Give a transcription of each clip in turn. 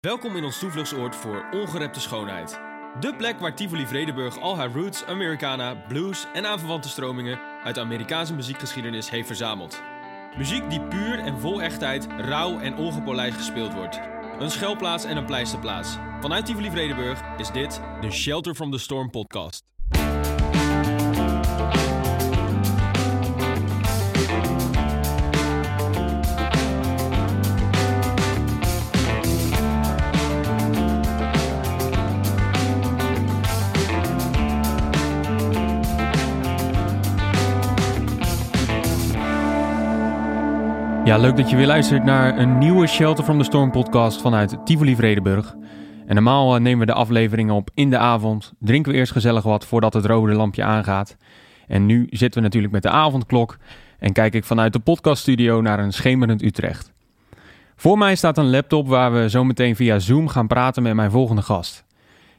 Welkom in ons toevluchtsoord voor ongerepte schoonheid. De plek waar Tivoli Vredenburg al haar roots, Americana, blues en aanverwante stromingen uit de Amerikaanse muziekgeschiedenis heeft verzameld. Muziek die puur en vol echtheid, rauw en ongepolijst gespeeld wordt. Een schuilplaats en een pleisterplaats. Vanuit Tivoli Vredenburg is dit de Shelter from the Storm podcast. Ja, leuk dat je weer luistert naar een nieuwe Shelter from the Storm podcast vanuit Tivoli Vredenburg. En normaal eh, nemen we de afleveringen op in de avond, drinken we eerst gezellig wat voordat het rode lampje aangaat. En nu zitten we natuurlijk met de avondklok en kijk ik vanuit de podcaststudio naar een schemerend Utrecht. Voor mij staat een laptop waar we zometeen via Zoom gaan praten met mijn volgende gast.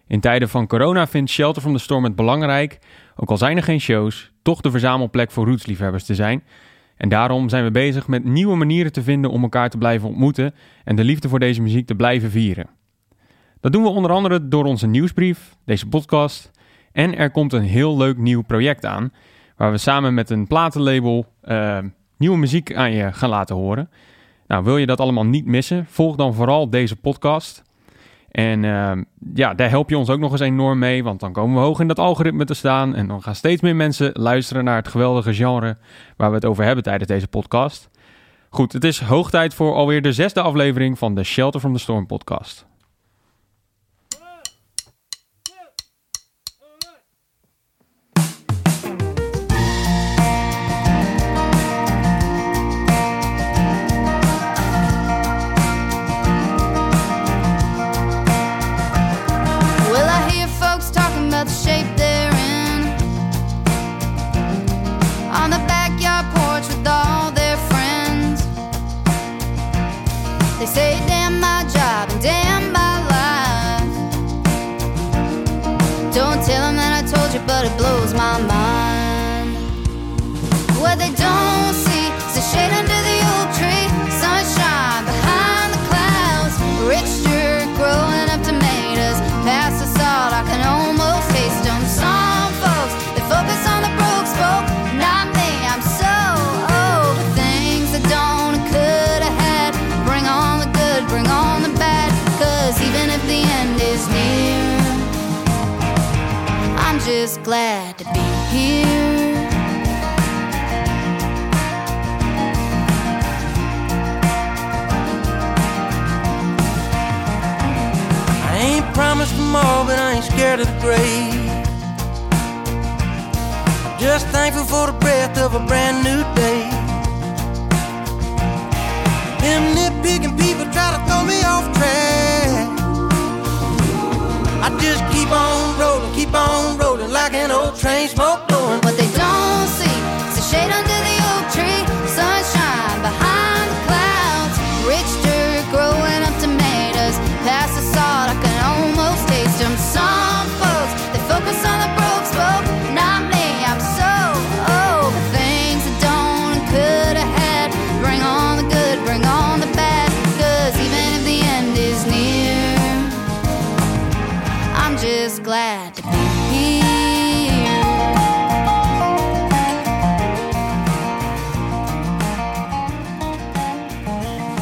In tijden van corona vindt Shelter from the Storm het belangrijk, ook al zijn er geen shows, toch de verzamelplek voor rootsliefhebbers te zijn... En daarom zijn we bezig met nieuwe manieren te vinden om elkaar te blijven ontmoeten en de liefde voor deze muziek te blijven vieren. Dat doen we onder andere door onze nieuwsbrief, deze podcast en er komt een heel leuk nieuw project aan waar we samen met een platenlabel uh, nieuwe muziek aan je gaan laten horen. Nou, wil je dat allemaal niet missen? Volg dan vooral deze podcast. En uh, ja, daar help je ons ook nog eens enorm mee, want dan komen we hoog in dat algoritme te staan en dan gaan steeds meer mensen luisteren naar het geweldige genre waar we het over hebben tijdens deze podcast. Goed, het is hoog tijd voor alweer de zesde aflevering van de Shelter from the Storm podcast. Grave. Just thankful for the breath of a brand new day. Them nitpicking people try to throw me off track. I just keep on rolling, keep on rolling like an old train smoke blowing. What they don't see is the shade under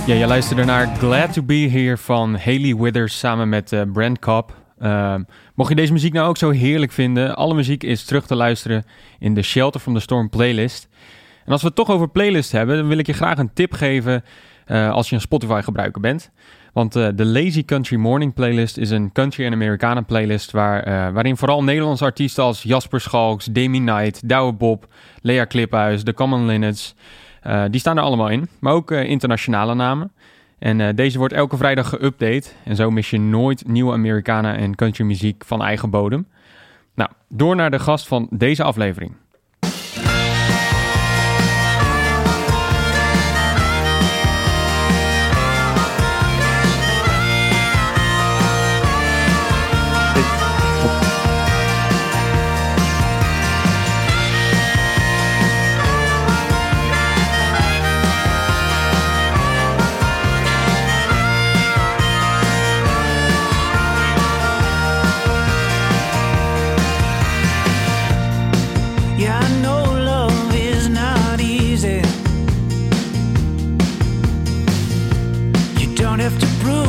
Ja, je luisterde naar Glad to Be Here van Haley Withers samen met eh, Brent Cobb. Ehm, mocht je deze muziek nou ook zo heerlijk vinden, alle muziek is terug te luisteren in de Shelter from the Storm playlist. En als we het toch over playlist hebben, dan wil ik je graag een tip geven eh, als je een Spotify gebruiker bent. Want eh, de Lazy Country Morning playlist is een country en Americana playlist waar, waarin vooral Nederlandse artiesten als Jasper Schalks, Demi Knight, Douwe Bob, Lea Kliphuis, The Common Linnets, eh, die staan er allemaal in. Maar ook eh, internationale namen. En eh, deze wordt elke vrijdag geüpdate. En zo mis je nooit nieuwe Americana en country muziek van eigen bodem. Nou, door naar de gast van deze aflevering. don't have to prove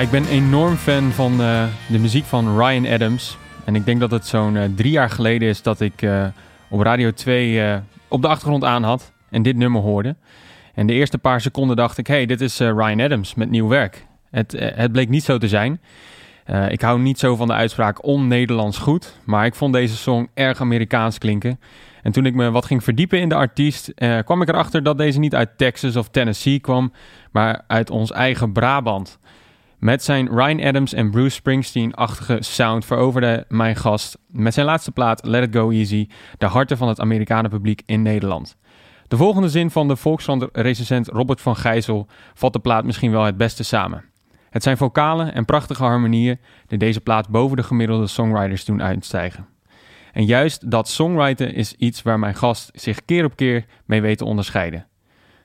Ik ben enorm fan van eh, de muziek van Ryan Adams. En ik denk dat het zo'n eh, drie jaar geleden is dat ik eh, op Radio 2 eh, op de achtergrond aan had en dit nummer hoorde. En de eerste paar seconden dacht ik, hey, dit is Ryan Adams met nieuw werk. Het, het bleek niet zo te zijn. Ik hou niet zo van de uitspraak on-Nederlands goed, maar ik vond deze song erg Amerikaans klinken. En toen ik me wat ging verdiepen in de artiest, kwam ik erachter dat deze niet uit Texas of Tennessee kwam, maar uit ons eigen Brabant. Met zijn Ryan Adams en Bruce Springsteen-achtige sound veroverde mijn gast met zijn laatste plaat Let It Go Easy de harten van het Amerikanenpubliek in Nederland. De volgende zin van de Volkskrant-recensent Robert van Gijzel vat de plaat misschien wel het beste samen. Het zijn vocalen en prachtige harmonieën die deze plaat boven de gemiddelde songwriters doen uitstijgen. En juist dat songwriten is iets waar mijn gast zich keer op keer mee weet te onderscheiden.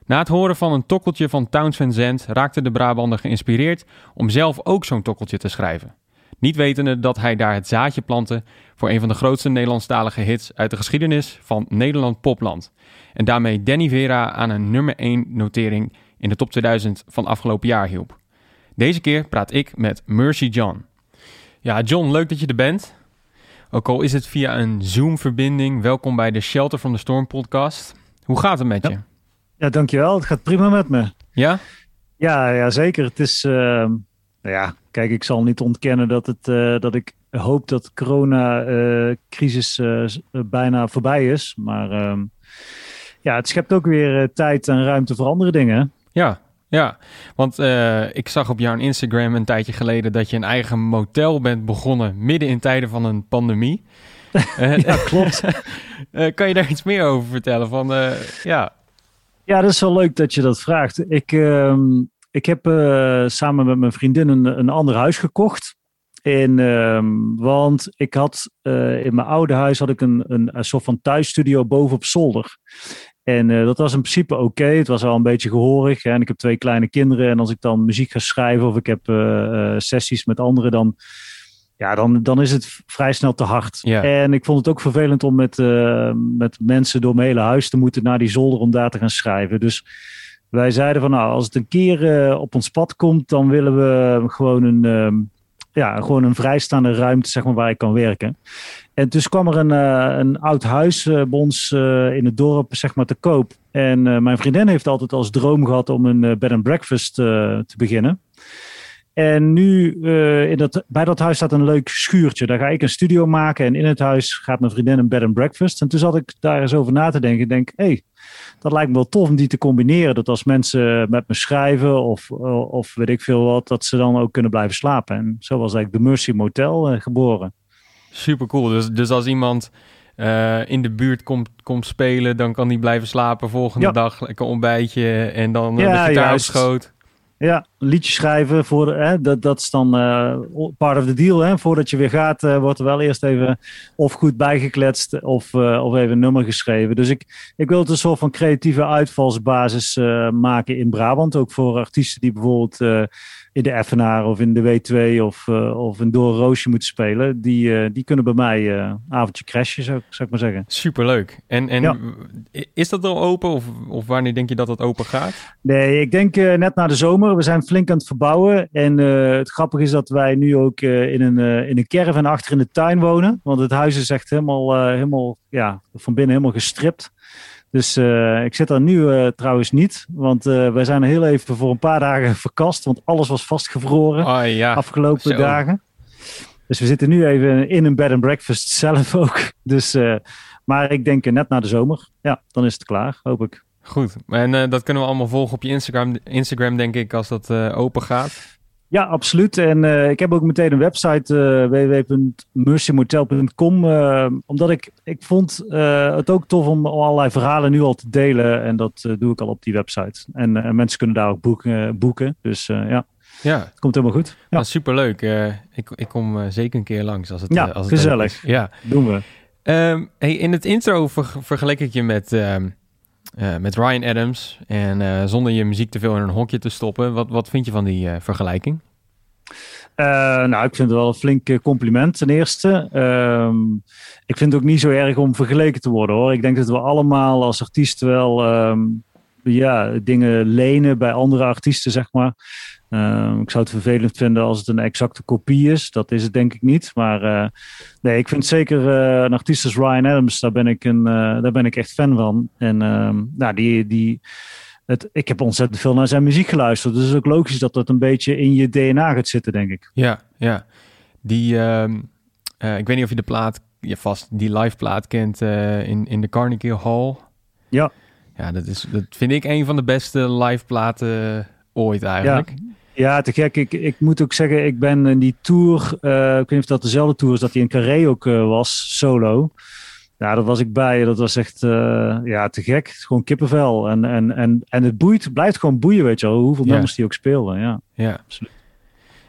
Na het horen van een tokkeltje van Towns Van Zandt raakte de Brabander geïnspireerd om zelf ook zo'n tokkeltje te schrijven. Niet wetende dat hij daar het zaadje plantte voor een van de grootste Nederlandstalige hits uit de geschiedenis van Nederland Popland. En daarmee Danny Vera aan een nummer 1 notering in de top 2000 van afgelopen jaar hielp. Deze keer praat ik met Mercy John. Ja, John, leuk dat je er bent. Ook al is het via een Zoom-verbinding, welkom bij de Shelter from the Storm podcast. Hoe gaat het met Ja. je? Ja, dankjewel. Het gaat prima met me. Ja? Ja, ja zeker. Het is, ehm, nou ja, kijk, ik zal niet ontkennen dat, het, eh, dat ik hoop dat de corona-crisis bijna voorbij is. Maar ehm, ja, het schept ook weer eh, tijd en ruimte voor andere dingen. Ja, ja. Want eh, ik zag op jouw Instagram een tijdje geleden dat je een eigen motel bent begonnen midden in tijden van een pandemie. Eh, Ja, klopt. eh, kan je daar iets meer over vertellen? Van, eh, ja. Ja, dat is wel leuk dat je dat vraagt. Ik, ehm, ik heb eh, samen met mijn vriendin een, een ander huis gekocht. En, ehm, want ik had eh, in mijn oude huis had ik een, een, een soort van thuisstudio boven op zolder. En eh, dat was in principe oké. Het was al een beetje gehoorig. En ik heb twee kleine kinderen. En als ik dan muziek ga schrijven of ik heb sessies met anderen, dan, ja, dan, dan is het vrij snel te hard. Ja. En ik vond het ook vervelend om met, eh, met mensen door mijn hele huis te moeten naar die zolder om daar te gaan schrijven. Dus wij zeiden van nou, als het een keer eh, op ons pad komt, dan willen we gewoon een, ehm, ja, gewoon een vrijstaande ruimte zeg maar, waar ik kan werken. En dus kwam er een, eh, een oud huis bij ons in het dorp zeg maar, te koop. En mijn vriendin heeft altijd als droom gehad om een bed and breakfast te beginnen. En nu, eh, in dat, bij dat huis staat een leuk schuurtje. Daar ga ik een studio maken. En in het huis gaat mijn vriendin een bed and breakfast. En toen zat ik daar eens over na te denken. Ik denk, hé, hey, dat lijkt me wel tof om die te combineren. Dat als mensen met me schrijven of, of weet ik veel wat, dat ze dan ook kunnen blijven slapen. En zo was eigenlijk de Mercy Motel eh, geboren. Super cool. Dus, dus als iemand eh, in de buurt komt, komt spelen, dan kan die blijven slapen. Volgende Ja. dag lekker ontbijtje en dan Ja, de gitaar op schoot. Ja, liedje schrijven, voor, hè, dat, dat is dan eh, part of the deal. Hè. Voordat je weer gaat, eh, wordt er wel eerst even of goed bijgekletst of, eh, of even een nummer geschreven. Dus ik, ik wil het een soort van creatieve uitvalsbasis maken in Brabant. Ook voor artiesten die bijvoorbeeld in de Effenaar of in de W2 of, eh, of in Door Roosje moeten spelen. Die, eh, die kunnen bij mij eh avondje crashen, zou, ik- zou ik maar zeggen. Superleuk. En, en Ja. is dat al open of, of wanneer denk je dat dat open gaat? Nee, ik denk net na de zomer. We zijn flink aan het verbouwen. En het grappige is dat wij nu ook in, een, in een caravan achter in de tuin wonen. Want het huis is echt helemaal, helemaal ja, van binnen helemaal gestript. Dus eh, ik zit daar nu eh, trouwens niet. Want eh, wij zijn er heel even voor een paar dagen verkast. Want alles was vastgevroren Oh ja, afgelopen zo. dagen. Dus we zitten nu even in een bed and breakfast zelf ook. Dus, maar ik denk net na de zomer. Ja, dan is het klaar, hoop ik. goed. En dat kunnen we allemaal volgen op je Instagram, Instagram denk ik, als dat open gaat. Ja, absoluut. En eh, ik heb ook meteen een website, eh www.mercymotel.com. eh, omdat ik, ik vond het ook tof om allerlei verhalen nu al te delen. En dat doe ik al op die website. En mensen kunnen daar ook boeken. boeken. Dus ja, Ja, het komt helemaal goed. Ja, ja. superleuk. Ik, ik kom zeker een keer langs als het, Ja, als het gezellig. is. Ja. doen we. Ehm, hey, in het intro ver- vergelijk ik je met, ehm, eh, met Ryan Adams. En zonder je muziek te veel in een hokje te stoppen. Wat, wat vind je van die vergelijking? Eh, nou, ik vind het wel een flink eh, compliment ten eerste. Ehm, ik vind het ook niet zo erg om vergeleken te worden hoor. Ik denk dat we allemaal als artiesten wel ehm, ja, dingen lenen bij andere artiesten, zeg maar. Ehm, ik zou het vervelend vinden als het een exacte kopie is. Dat is het denk ik niet. Maar eh, nee, ik vind zeker een artiest als Ryan Adams, daar ben ik, een, daar ben ik echt fan van. En nou, die, die, het, ik heb ontzettend veel naar zijn muziek geluisterd. Dus het is ook logisch dat dat een beetje in je DNA gaat zitten, denk ik. Ja, ja. Die, ehm, eh, ik weet niet of je de plaat, je vast die live plaat kent eh, in, in de Carnegie Hall. Ja. Ja, dat, is, dat vind ik een van de beste live platen ooit eigenlijk. Ja, te gek. Ik, ik moet ook zeggen, ik ben in die tour, eh, ik weet niet of dat dezelfde tour is, dat hij in Carré ook eh, was, solo. Ja, dat was ik bij. Dat was echt, eh, ja, te gek. Gewoon kippenvel. En, en, en, en het boeit, blijft gewoon boeien, weet je wel, hoeveel Ja. nummers die ook speelden. Ja. Ja, Absoluut.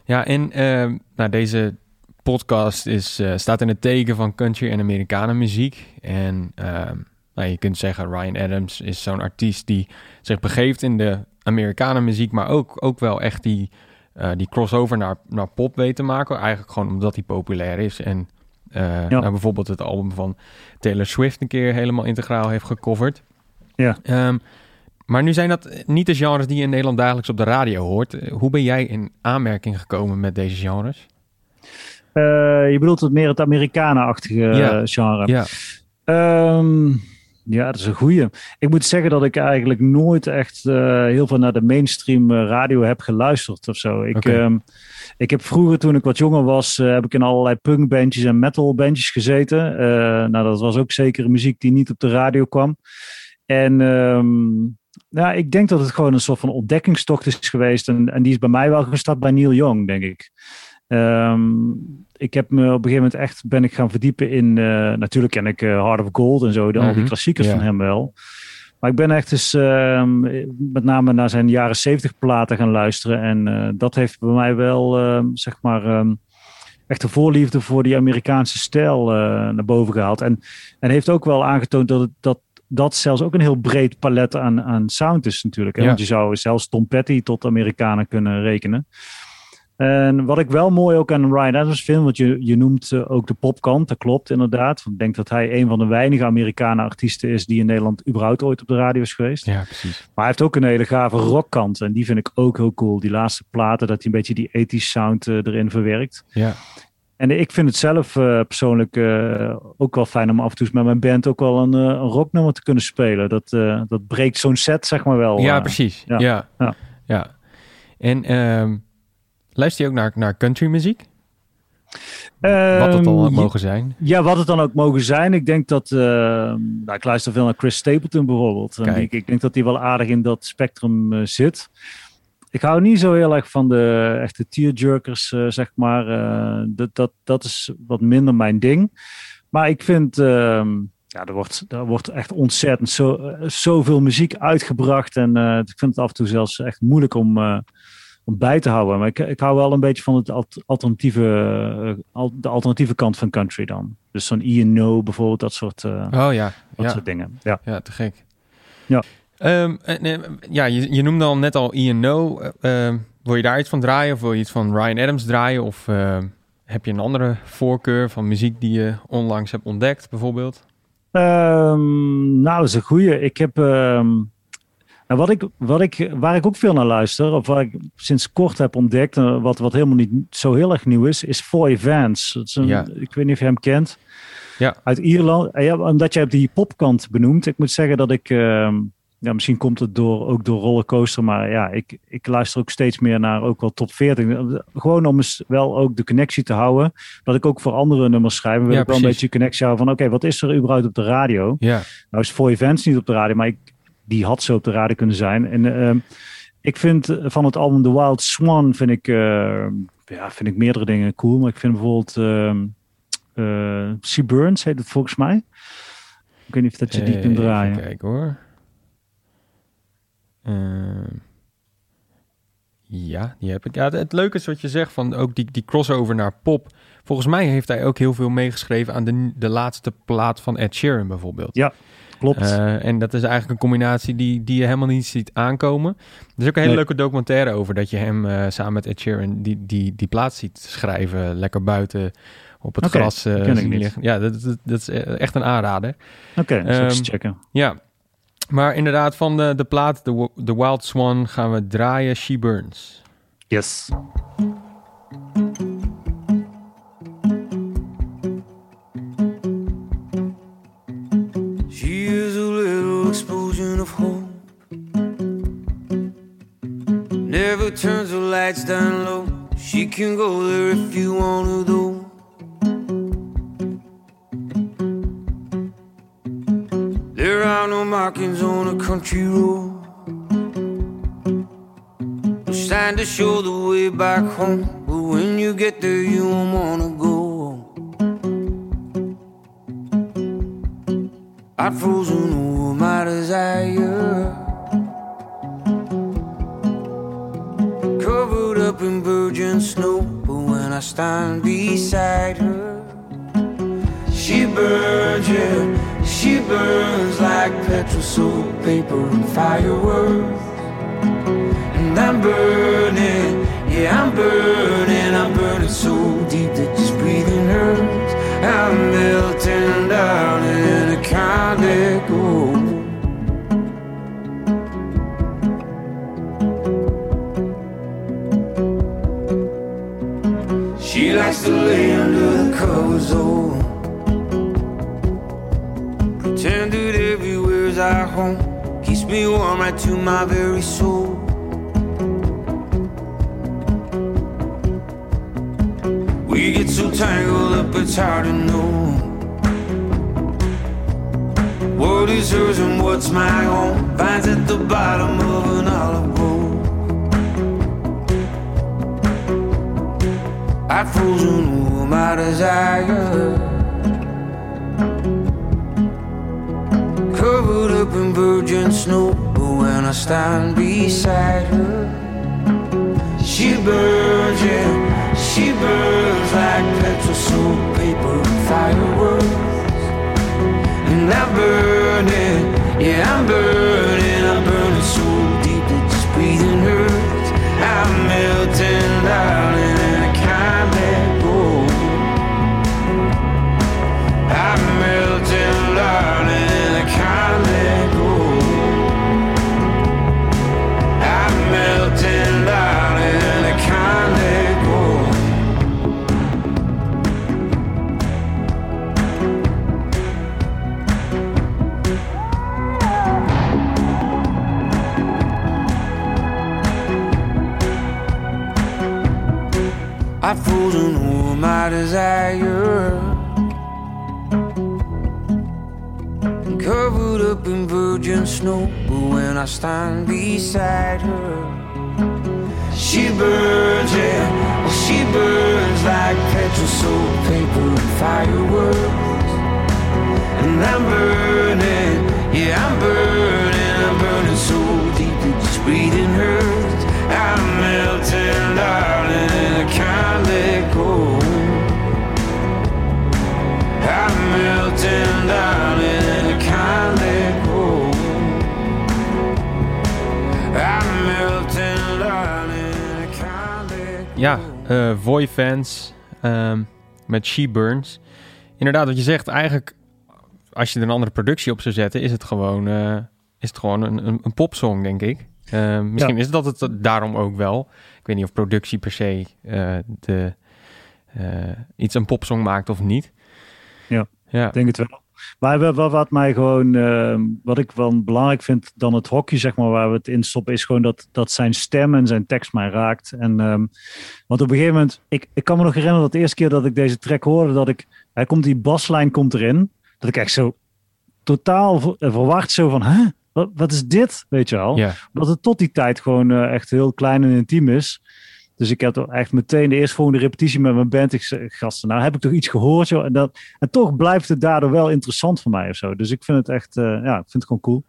Ja, en ehm, nou, deze podcast is, eh, staat in het teken van country en Amerikanenmuziek. En ehm, nou, je kunt zeggen, Ryan Adams is zo'n artiest die zich begeeft in de Amerikanenmuziek, maar ook, ook wel echt die, eh, die crossover naar, naar pop weet te maken. Eigenlijk gewoon omdat hij populair is. En eh, nou, bijvoorbeeld het album van Taylor Swift een keer helemaal integraal heeft gecoverd. Ja. Ehm, maar nu zijn dat niet de genres die je in Nederland dagelijks op de radio hoort. Eh, Hoe ben jij in aanmerking gekomen met deze genres? Eh, je bedoelt het meer het Amerikanen-achtige Ja. eh, genre. Ja, Ehm, ja, dat is een goeie. Ik moet zeggen dat ik eigenlijk nooit echt eh, heel veel naar de mainstream eh, radio heb geluisterd of zo. Ik, ehm, ik heb vroeger, toen ik wat jonger was, eh, heb ik in allerlei punkbandjes en metalbandjes gezeten. Nou, dat was ook zeker muziek die niet op de radio kwam. En ja, ik denk dat het gewoon een soort van ontdekkingstocht is geweest. En, en die is bij mij wel gestart bij Neil Young, denk ik. Ehm, ik heb me op een gegeven moment echt ben ik gaan verdiepen in. eh, natuurlijk ken ik eh, Heart of Gold en zo, de, al die Mhm, klassiekers ja. van hem wel. Maar ik ben echt eens ehm, met name naar zijn jaren zeventig platen gaan luisteren. En eh, dat heeft bij mij wel, ehm, zeg maar, ehm, echt een voorliefde voor die Amerikaanse stijl naar boven gehaald. En, en heeft ook wel aangetoond dat, het, dat dat zelfs ook een heel breed palet aan, aan sound is natuurlijk. hè. Ja. Want je zou zelfs Tom Petty tot Amerikanen kunnen rekenen. En wat ik wel mooi ook aan Ryan Adams vind, want je, je noemt eh, ook de popkant, dat klopt inderdaad. Want ik denk dat hij een van de weinige Amerikanen artiesten is die in Nederland überhaupt ooit op de radio is geweest. Ja, precies. Maar hij heeft ook een hele gave rockkant en die vind ik ook heel cool. Die laatste platen, dat hij een beetje die 80s sound eh, erin verwerkt. Ja. En ik vind het zelf eh, persoonlijk ook wel fijn om af en toe met mijn band ook wel een, een rocknummer te kunnen spelen. Dat, dat breekt zo'n set zeg maar wel. Ja, precies. Ja. ja, Ja. ja. En ehm, luister je ook naar, naar country muziek? Ehm, Wat het dan ook mogen zijn? Ja, wat het dan ook mogen zijn. Ik denk dat. eh, nou, ik luister veel naar Chris Stapleton bijvoorbeeld. En ik, ik denk dat hij wel aardig in dat spectrum eh, zit. Ik hou niet zo heel erg van de echte tearjerkers, eh, zeg maar. Eh, dat, dat, dat is wat minder mijn ding. Maar ik vind. ehm, ja, er wordt, er wordt echt ontzettend zo, zoveel muziek uitgebracht. En ik vind het af en toe zelfs echt moeilijk om, om bij te houden. Maar ik, ik hou wel een beetje van het alt- alternatieve, eh, de alternatieve kant van country dan. Dus zo'n Ian No bijvoorbeeld, dat soort, eh, Oh ja, dat ja, soort dingen. Ja. ja te gek. Ja. Eh, ja, je, je noemde al net al Ian No. Eh, ehm, wil je daar iets van draaien? Of wil je iets van Ryan Adams draaien? Of heb je een andere voorkeur van muziek die je onlangs hebt ontdekt, bijvoorbeeld? Ehm, nou, dat is een goeie. Ik heb. Nou, wat ik, wat ik, waar ik ook veel naar luister, of waar ik sinds kort heb ontdekt, eh, wat, wat helemaal niet zo heel erg nieuw is, is Foy Vance. Dat is een, Ja. Ik weet niet of je hem kent. Ja. Uit Ierland. En ja, omdat jij op die popkant benoemt. Ik moet zeggen dat ik. ehm, ja, misschien komt het door, ook door rollercoaster, maar ja, ik, ik luister ook steeds meer naar ook wel top 40. Gewoon om eens wel ook de connectie te houden. Dat ik ook voor andere nummers schrijf. Wil Ja, ik wel een beetje connectie houden van oké, wat is er überhaupt op de radio? Ja, Nou is Foy Vance niet op de radio, maar ik, die had zo op de radio kunnen zijn. En ehm, ik vind eh, van het album The Wild Swan vind ik, eh, ja, vind ik meerdere dingen cool. Maar ik vind bijvoorbeeld Sea Burns heet het volgens mij. Ik weet niet of dat je die Eh, kunt draaien. kijken hoor. Ehm, ja, die heb ik. Ja, het, het leuke is wat je zegt van ook die, die crossover naar pop. Volgens mij heeft hij ook heel veel meegeschreven aan de, de laatste plaat van Ed Sheeran bijvoorbeeld. Ja, klopt. Eh, en dat is eigenlijk een combinatie die, die je helemaal niet ziet aankomen. Er is ook een hele Nee. leuke documentaire over dat je hem eh, samen met Ed Sheeran die, die, die plaat ziet schrijven. Lekker buiten op het gras. eh, ken ik zien niet. liggen. Ja, dat, dat, dat is echt een aanrader. Oké, eens ehm, checken. Ja, maar inderdaad van de, de plaat The, Wa- The Wild Swan gaan we draaien She Burns. Yes. Never turns the lights down low. She can go there if you want to, though. There are no markings on a country road. No sign to show the way back home. But when you get there, you won't wanna go. I'd frozen over my desire. In virgin snow, but when I stand beside her, she burns, yeah, she burns like petrol, soap, paper, and fireworks. And I'm burning, yeah, I'm burning, I'm burning so deep that just breathing hurts. I'm melting down and I can't let go. Likes to lay under the covers, oh. Pretend that everywhere's our home. Keeps me warm right to my very soul. We get so tangled up, it's hard to know. What is hers and what's my own? Finds at the bottom of an olive bowl. I've frozen over my desire. Covered up in virgin snow, but when I stand beside her, she burns, yeah, she burns like petrol, soap, paper, and fireworks. And I'm burning, Yeah, I'm burning, I'm burning snow. But when I stand beside her, she burns, yeah, well, she burns like petrol, soap, paper, and fireworks. And I'm burning, yeah, I'm burning, I'm burning so deep that just breathing hurts. I'm melting, darling, and I can't let go. I'm melting, darling, Ja, eh Voy fans ehm, met She Burns. Inderdaad, wat je zegt, eigenlijk als je er een andere productie op zou zetten, is het gewoon, eh, is het gewoon een, een, een popsong, denk ik. Eh, misschien Ja. is dat het daarom ook wel. Ik weet niet of productie per se eh, de, eh, iets een popsong maakt of niet. Ja. ja. Ik denk het wel. Maar wat, mij gewoon, ehm, wat ik wel belangrijk vind dan het hokje, zeg maar, waar we het in stoppen, is gewoon dat, dat zijn stem en zijn tekst mij raakt. En, ehm, want op een gegeven moment, ik, ik kan me nog herinneren dat de eerste keer dat ik deze track hoorde, dat ik, hij komt, die baslijn komt erin, dat ik echt zo totaal eh, verward zo van, hè, wat, wat is dit? Weet je wel? Ja. Dat het tot die tijd gewoon eh, echt heel klein en intiem is. Dus ik heb echt meteen de eerstvolgende repetitie met mijn band. Ik zei, gasten, nou heb ik toch iets gehoord, joh. En, dat, en toch blijft het daardoor wel interessant voor mij of zo. Dus ik vind het echt, eh, ja, ik vind het gewoon cool.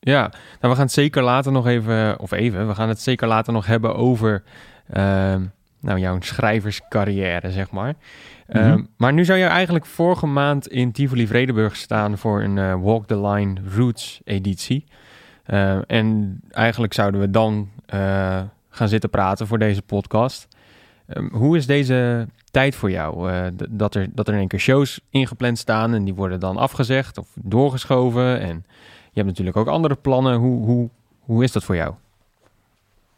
Ja, nou, we gaan het zeker later nog even, of even, we gaan het zeker later nog hebben over ehm, nou, jouw schrijverscarrière, zeg maar. Ehm, Mhm. maar nu zou je eigenlijk vorige maand in Tivoli Vredenburg staan voor een eh, Walk the Line Roots editie. Ehm, en eigenlijk zouden we dan eh, gaan zitten praten voor deze podcast. Ehm, hoe is deze tijd voor jou? Eh, dat, er, dat er in keer shows ingepland staan en die worden dan afgezegd of doorgeschoven. En je hebt natuurlijk ook andere plannen. Hoe, hoe, hoe is dat voor jou?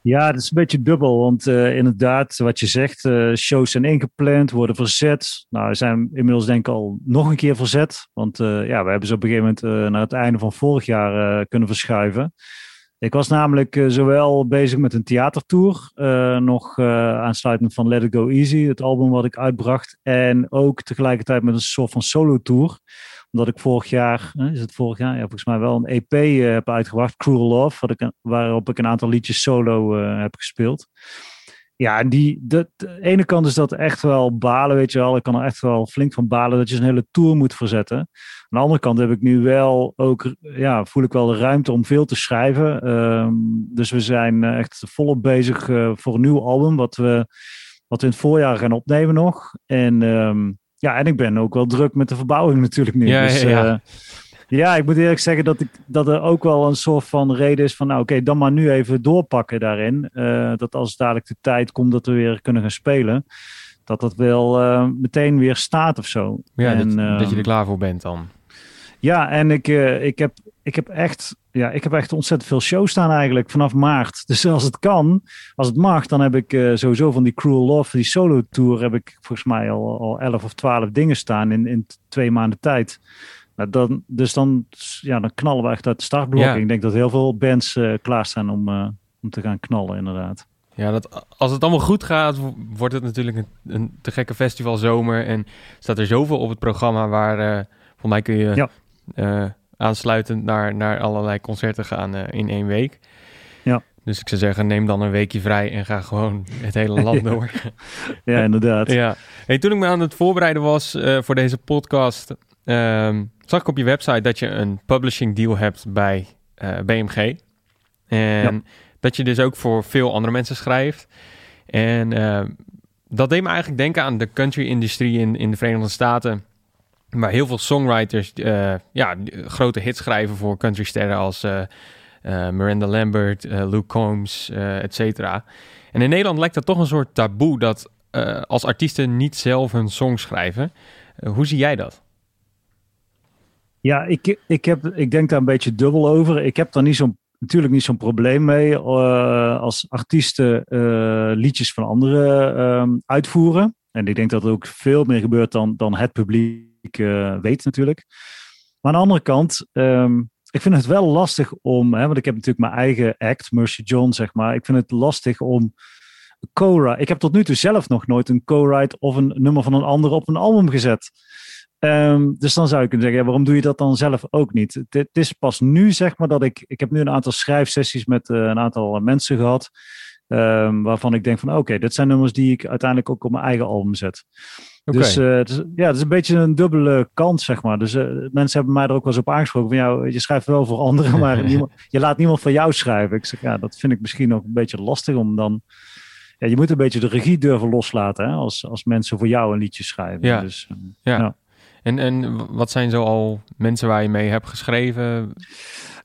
Ja, het is een beetje dubbel. Want eh, inderdaad, wat je zegt, eh, shows zijn ingepland, worden verzet. Nou, zijn inmiddels denk ik al nog een keer verzet. Want ja, we hebben ze op een gegeven moment naar het einde van vorig jaar kunnen verschuiven. Ik was namelijk eh, zowel bezig met een theatertour, eh, nog eh, aansluitend van Let It Go Easy, het album wat ik uitbracht. En ook tegelijkertijd met een soort van solo-tour. Omdat ik vorig jaar, is het vorig jaar? Ja, volgens mij wel een EP heb uitgebracht, Cruel Love, waarop ik een aantal liedjes solo heb gespeeld. Ja, en die, de, de ene kant is dat echt wel balen, weet je wel. Ik kan er echt wel flink van balen dat je een hele tour moet verzetten. Aan de andere kant heb ik nu wel ook, ja, voel ik wel de ruimte om veel te schrijven. Ehm, dus we zijn eh, echt volop bezig eh, voor een nieuw album, wat we, wat we in het voorjaar gaan opnemen nog. En ehm, ja, en ik ben ook wel druk met de verbouwing natuurlijk nu. Ja, dus, ja, ja. eh, ja, ik moet eerlijk zeggen dat, ik, dat er ook wel een soort van reden is van, nou oké, dan maar nu even doorpakken daarin. Eh, dat als dadelijk de tijd komt dat we weer kunnen gaan spelen, dat dat wel eh, meteen weer staat of zo. Ja, En, dat, dat je ehm, er klaar voor bent dan. ja, en ik, eh, ik, heb, ik, heb echt, ja, ik heb echt ontzettend veel shows staan eigenlijk vanaf maart. Dus als het kan, als het mag, dan heb ik sowieso van die Cruel Love, die solo tour, heb ik volgens mij al, al 11 of 12 dingen staan in, in twee maanden tijd. Nou, dan, dus dan, ja, dan knallen we echt uit de startblokken. Ja. Ik denk dat heel veel bands eh klaarstaan om, eh, om te gaan knallen, inderdaad. Ja, dat, als het allemaal goed gaat, wordt het natuurlijk een, een te gekke festivalzomer. En staat er zoveel op het programma waar, eh volgens mij kun je Ja. aansluitend naar, naar allerlei concerten gaan in één week. Ja. Dus ik zou zeggen, neem dan een weekje vrij en ga gewoon het hele land door. Ja, inderdaad. Ja. Hey, toen ik me aan het voorbereiden was voor deze podcast, ehm, zag ik op je website dat je een publishing deal hebt bij eh, BMG. En Ja. dat je dus ook voor veel andere mensen schrijft. En ehm, dat deed me eigenlijk denken aan de country-industrie in, in de Verenigde Staten. waar heel veel songwriters eh, ja, grote hits schrijven voor countrysterren als Miranda Lambert, Luke Combs, et cetera. En in Nederland lijkt dat toch een soort taboe dat als artiesten niet zelf hun song schrijven. hoe zie jij dat? Ja, ik, ik, heb, ik denk daar een beetje dubbel over. Ik heb daar niet zo'n natuurlijk niet zo'n probleem mee uh, als artiesten uh, liedjes van anderen uh, uitvoeren. En ik denk dat er ook veel meer gebeurt dan, dan het publiek weet natuurlijk. Maar aan de andere kant, um, ik vind het wel lastig om, hè, want ik heb natuurlijk mijn eigen act, Mercy John, zeg maar. Ik vind het lastig om co-write. Ik heb tot nu toe zelf nog nooit een co-write of een nummer van een ander op een album gezet. Um, dus dan zou ik kunnen zeggen, ja, waarom doe je dat dan zelf ook niet? Het, het, is pas nu, zeg maar, dat ik... Ik heb nu een aantal schrijfsessies met uh, een aantal mensen gehad. Um, waarvan ik denk van, oké, okay, dit zijn nummers die ik uiteindelijk ook op mijn eigen album zet. Okay. Dus, uh, het is, ja, het is een beetje een dubbele kant, zeg maar. Dus uh, mensen hebben mij er ook wel eens op aangesproken. Van, jou, je schrijft wel voor anderen, maar niemand, je laat niemand voor jou schrijven. Ik zeg, ja, dat vind ik misschien nog een beetje lastig om dan... Ja, je moet een beetje de regie durven loslaten hè, als, als mensen voor jou een liedje schrijven. Ja. Dus, ja. ja. En, en wat zijn zo al mensen waar je mee hebt geschreven?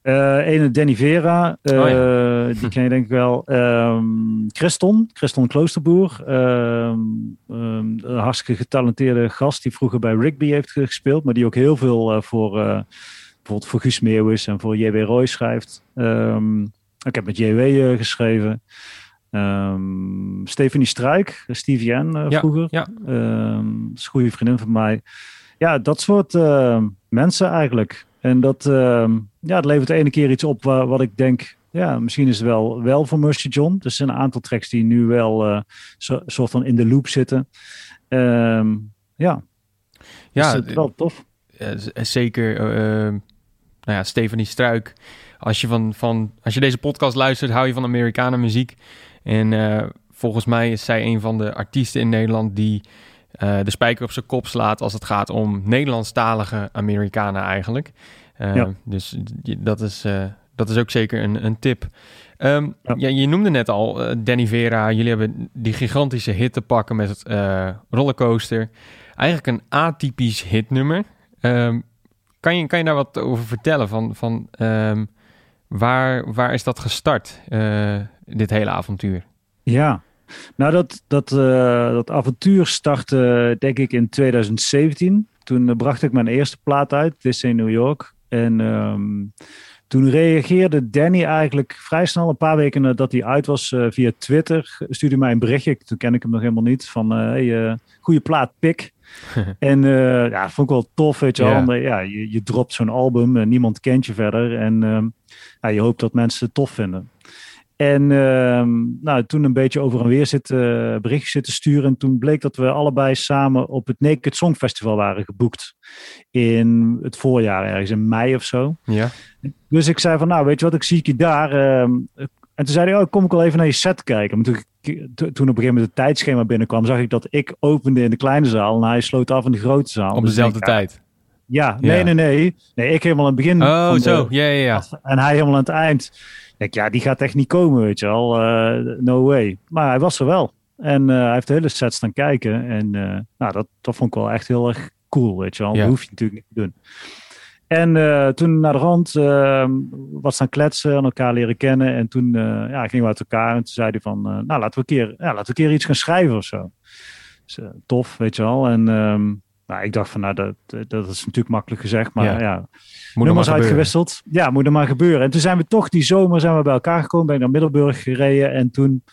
Uh, ene Danny Vera, uh, oh ja. die ken je denk ik wel. Um, Christon, Christon Kloosterboer. Um, um, een hartstikke getalenteerde gast die vroeger bij Rigby heeft gespeeld. Maar die ook heel veel uh, voor, bijvoorbeeld voor Guus Meeuwis en voor J.W. Roy schrijft. ik heb met J.W. geschreven. Stephanie Struik, Stevie N vroeger. Ja, ja. dat is een goede vriendin van mij ja, dat soort uh, mensen eigenlijk. En dat, uh, ja, het levert de ene keer iets op waar, wat ik denk, ja, misschien is het wel, wel voor Mercy John. Er zijn een aantal tracks die nu wel uh, zo, soort van in de loop zitten. Ehm, ja, ja dus wel tof. zeker, nou ja, Stephanie Struik. Als je, van, van, als je deze podcast luistert, hou je van Amerikanen muziek. En volgens mij is zij een van de artiesten in Nederland die uh, de spijker op zijn kop slaat als het gaat om Nederlandstalige Amerikanen eigenlijk. Uh, ja. Dus dat is, uh, dat is ook zeker een, een tip. Um, ja. ja. je noemde net al Danny Vera. Jullie hebben die gigantische hit te pakken met het rollercoaster. Eigenlijk een atypisch hitnummer. Um, kan, je, kan je daar wat over vertellen? Van, van um, waar, waar is dat gestart, dit hele avontuur? Ja, nou, dat, dat, uh, dat avontuur startte denk ik in 2017. Toen bracht ik mijn eerste plaat uit, This in New York. En um, toen reageerde Danny eigenlijk vrij snel, een paar weken nadat hij uit was, uh, via Twitter. Stuurde mij een berichtje, toen ken ik hem nog helemaal niet, van hey, goede plaat, pik. en ja, vond ik wel tof, weet je wel. Ja. ja, je, je dropt zo'n album en niemand kent je verder. En um, ja, je hoopt dat mensen het tof vinden. En uh, nou, toen een beetje over en weer zitten, uh, berichtjes zitten sturen. En toen bleek dat we allebei samen op het Naked Song Festival waren geboekt. In het voorjaar, ergens in mei of zo. Ja. Dus ik zei van, nou weet je wat, ik zie je daar. Uh, en toen zei hij, oh, kom ik wel even naar je set kijken. Maar toen, toen op een gegeven moment het tijdschema binnenkwam, zag ik dat ik opende in de kleine zaal en hij sloot af in de grote zaal. Op dezelfde dus tijd? Ja, nee, ja. nee, nee. Nee, ik helemaal aan het begin. Oh, zo, ja, ja, ja. En hij helemaal aan het eind denk, ja, die gaat echt niet komen, weet je wel. Uh, no way. Maar hij was er wel. En uh, hij heeft de hele set staan kijken. En uh, nou, dat, dat vond ik wel echt heel erg cool, weet je wel. Ja. Dat hoef je natuurlijk niet te doen. En uh, toen naar de rand uh, wat staan kletsen en elkaar leren kennen. En toen uh, ja, gingen we uit elkaar. En toen zei hij van, nou laten we, een keer, ja, laten we een keer iets gaan schrijven of zo. Dus, tof, weet je wel. En um, nou, ik dacht van, nou, dat, dat is natuurlijk makkelijk gezegd. Maar ja, ja moet nummers uitgewisseld. Ja, moet er maar gebeuren. En toen zijn we toch die zomer zijn we bij elkaar gekomen. Ben ik naar Middelburg gereden. En toen,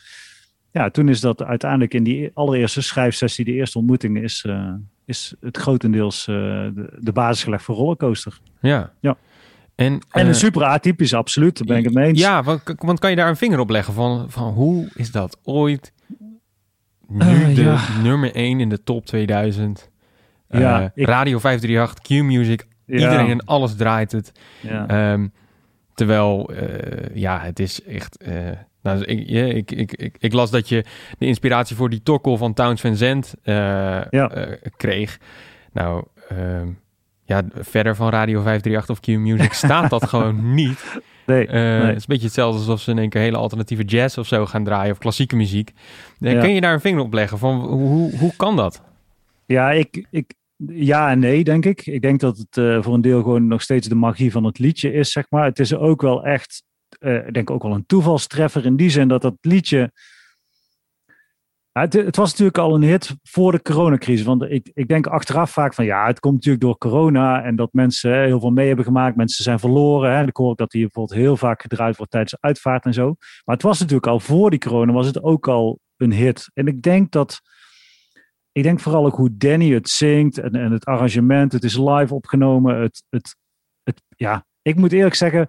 ja, toen is dat uiteindelijk in die allereerste schrijfsessie, die eerste ontmoeting, is, uh, is het grotendeels uh, de, de basis gelegd voor rollercoaster. Ja. ja. En, en een uh, super atypisch, absoluut. Daar ben ik het mee eens. Ja, want, want kan je daar een vinger op leggen van, van hoe is dat ooit nu de ja. nummer 1 in de top 2000? Ja, ik... Radio 538, Q-Music, Iedereen en alles draait het. Ja. Um, terwijl, uh, ja, het is echt... Uh, nou, ik, ja, ik, ik, ik, ik, las dat je de inspiratie voor die tokkel van Towns uh, ja. kreeg. Nou, um, ja, verder van Radio 538 of Q-Music staat dat gewoon niet. Nee, nee, Het is een beetje hetzelfde alsof ze in één keer hele alternatieve jazz of zo gaan draaien of klassieke muziek. Ja. Kun je daar een vinger op leggen van hoe, hoe kan dat? Ja, ik, ik, ja en nee, denk ik. Ik denk dat het uh, voor een deel gewoon nog steeds de magie van het liedje is, zeg maar. Het is ook wel echt, ik denk ook wel een toevalstreffer in die zin dat dat liedje het, het, was natuurlijk al een hit voor de coronacrisis. Want ik, ik denk achteraf vaak van ja, het komt natuurlijk door corona en dat mensen heel veel mee hebben gemaakt. Mensen zijn verloren. Hè. Ik hoor ook dat hier bijvoorbeeld heel vaak gedraaid wordt tijdens de uitvaart en zo. Maar het was natuurlijk al voor die corona, was het ook al een hit. En ik denk dat, ik denk vooral ook hoe Danny het zingt en, en het arrangement. Het is live opgenomen. Het, het, het, ja, ik moet eerlijk zeggen,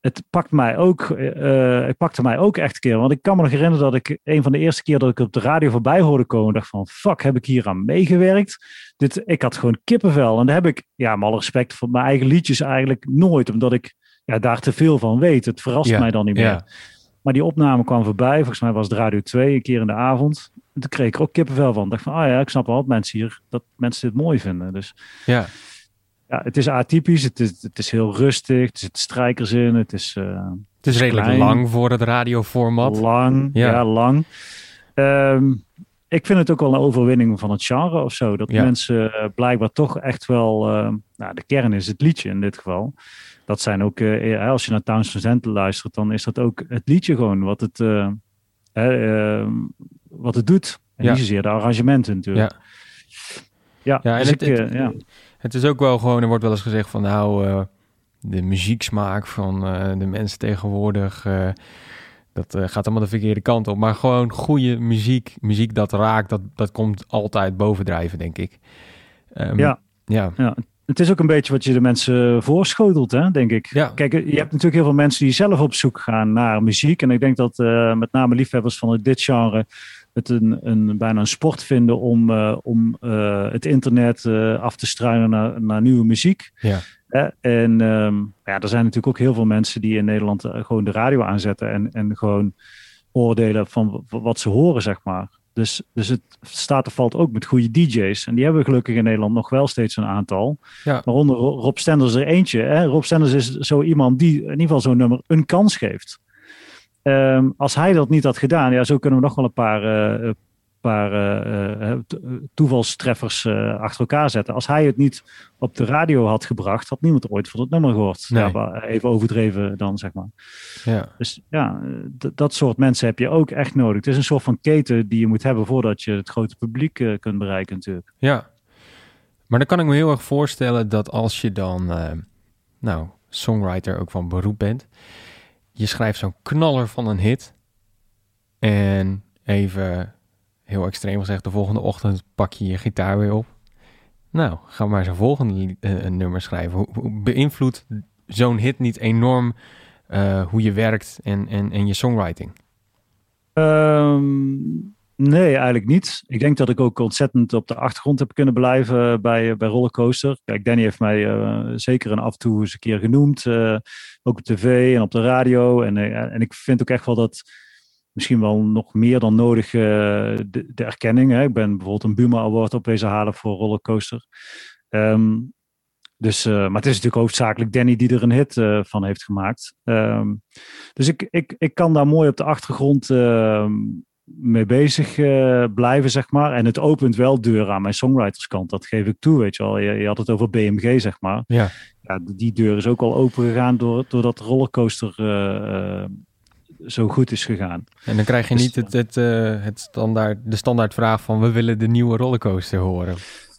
het pakt mij ook, uh, het pakte mij ook echt een keer. Want ik kan me nog herinneren dat ik een van de eerste keer dat ik op de radio voorbij hoorde komen, dacht van fuck, heb ik hier aan meegewerkt? Dit, ik had gewoon kippenvel. En daar heb ik, ja, met alle respect voor mijn eigen liedjes eigenlijk nooit, omdat ik ja, daar te veel van weet. Het verrast mij dan niet meer. Maar die opname kwam voorbij. Volgens mij was het Radio 2 een keer in de avond. En toen kreeg ik er ook kippenvel van. Ik dacht van, ah ja, ik snap wel dat mensen hier, dat mensen dit mooi vinden. Dus ja ja, het is atypisch. Het is, het is heel rustig. Er zitten strijkers in. Het is, uh, het is redelijk klein. lang voor het radioformat. Lang, ja, ja lang. Um, ik vind het ook wel een overwinning van het genre of zo. Dat ja. mensen uh, blijkbaar toch echt wel... Uh, nou, de kern is het liedje in dit geval. Dat zijn ook... Uh, als je naar Towns van luistert, dan is dat ook het liedje gewoon wat het, ehm, wat het doet. En ja. niet zozeer de arrangementen natuurlijk. Ja, ja, ja en dus het, ik, het, ja. Het is ook wel gewoon, er wordt wel eens gezegd van nou, uh, de muzieksmaak van de mensen tegenwoordig, dat gaat allemaal de verkeerde kant op. Maar gewoon goede muziek, muziek dat raakt, dat, dat komt altijd bovendrijven, denk ik. Um, ja. ja. ja. Het is ook een beetje wat je de mensen voorschotelt, hè, denk ik. Ja. Kijk, je hebt natuurlijk heel veel mensen die zelf op zoek gaan naar muziek. En ik denk dat met name liefhebbers van dit genre het een, een, bijna een sport vinden om, uh, om uh, het internet af te struinen naar, naar nieuwe muziek. Ja. en um, ja, er zijn natuurlijk ook heel veel mensen die in Nederland gewoon de radio aanzetten en, en gewoon oordelen van wat ze horen, zeg maar. Dus, dus het staat of valt ook met goede DJ's. En die hebben we gelukkig in Nederland nog wel steeds een aantal. Ja. Waaronder Rob Stenders er eentje. Hè? Rob Stenders is zo iemand die in ieder geval zo'n nummer een kans geeft. Um, als hij dat niet had gedaan, ja, zo kunnen we nog wel een paar, uh, paar uh, toevalstreffers achter elkaar zetten. Als hij het niet op de radio had gebracht, had niemand ooit van het nummer gehoord. Nee. Ja, even overdreven dan, zeg maar. Ja. Dus ja, dat soort mensen heb je ook echt nodig. Het is een soort van keten die je moet hebben voordat je het grote publiek kunt bereiken natuurlijk. Ja, maar dan kan ik me heel erg voorstellen dat als je dan, nou, songwriter ook van beroep bent je schrijft zo'n knaller van een hit. En even heel extreem gezegd, de volgende ochtend pak je je gitaar weer op. Nou, ga maar zo'n volgende uh, nummer schrijven. Hoe, beïnvloedt zo'n hit niet enorm uh, hoe je werkt en, en, en je songwriting? Um, Nee, eigenlijk niet. Ik denk dat ik ook ontzettend op de achtergrond heb kunnen blijven bij, bij Rollercoaster. Kijk, Danny heeft mij zeker en af en toe eens een keer genoemd. Ook op tv en op de radio. En, en ik vind ook echt wel dat misschien wel nog meer dan nodig de, de, erkenning. Hè. Ik ben bijvoorbeeld een Buma Award opwezen halen voor Rollercoaster. Um, dus, maar het is natuurlijk hoofdzakelijk Danny die er een hit van heeft gemaakt. Um, dus ik, ik, ik kan daar mooi op de achtergrond ehm, mee bezig blijven, zeg maar. En het opent wel deuren aan mijn songwriterskant. Dat geef ik toe, weet je wel. Je, je had het over BMG, zeg maar. Ja. ja die deur is ook al open gegaan door, doordat rollercoaster zo goed is gegaan. En dan krijg je dus, niet het, het, uh, het standaard, de standaardvraag van... we willen de nieuwe rollercoaster horen.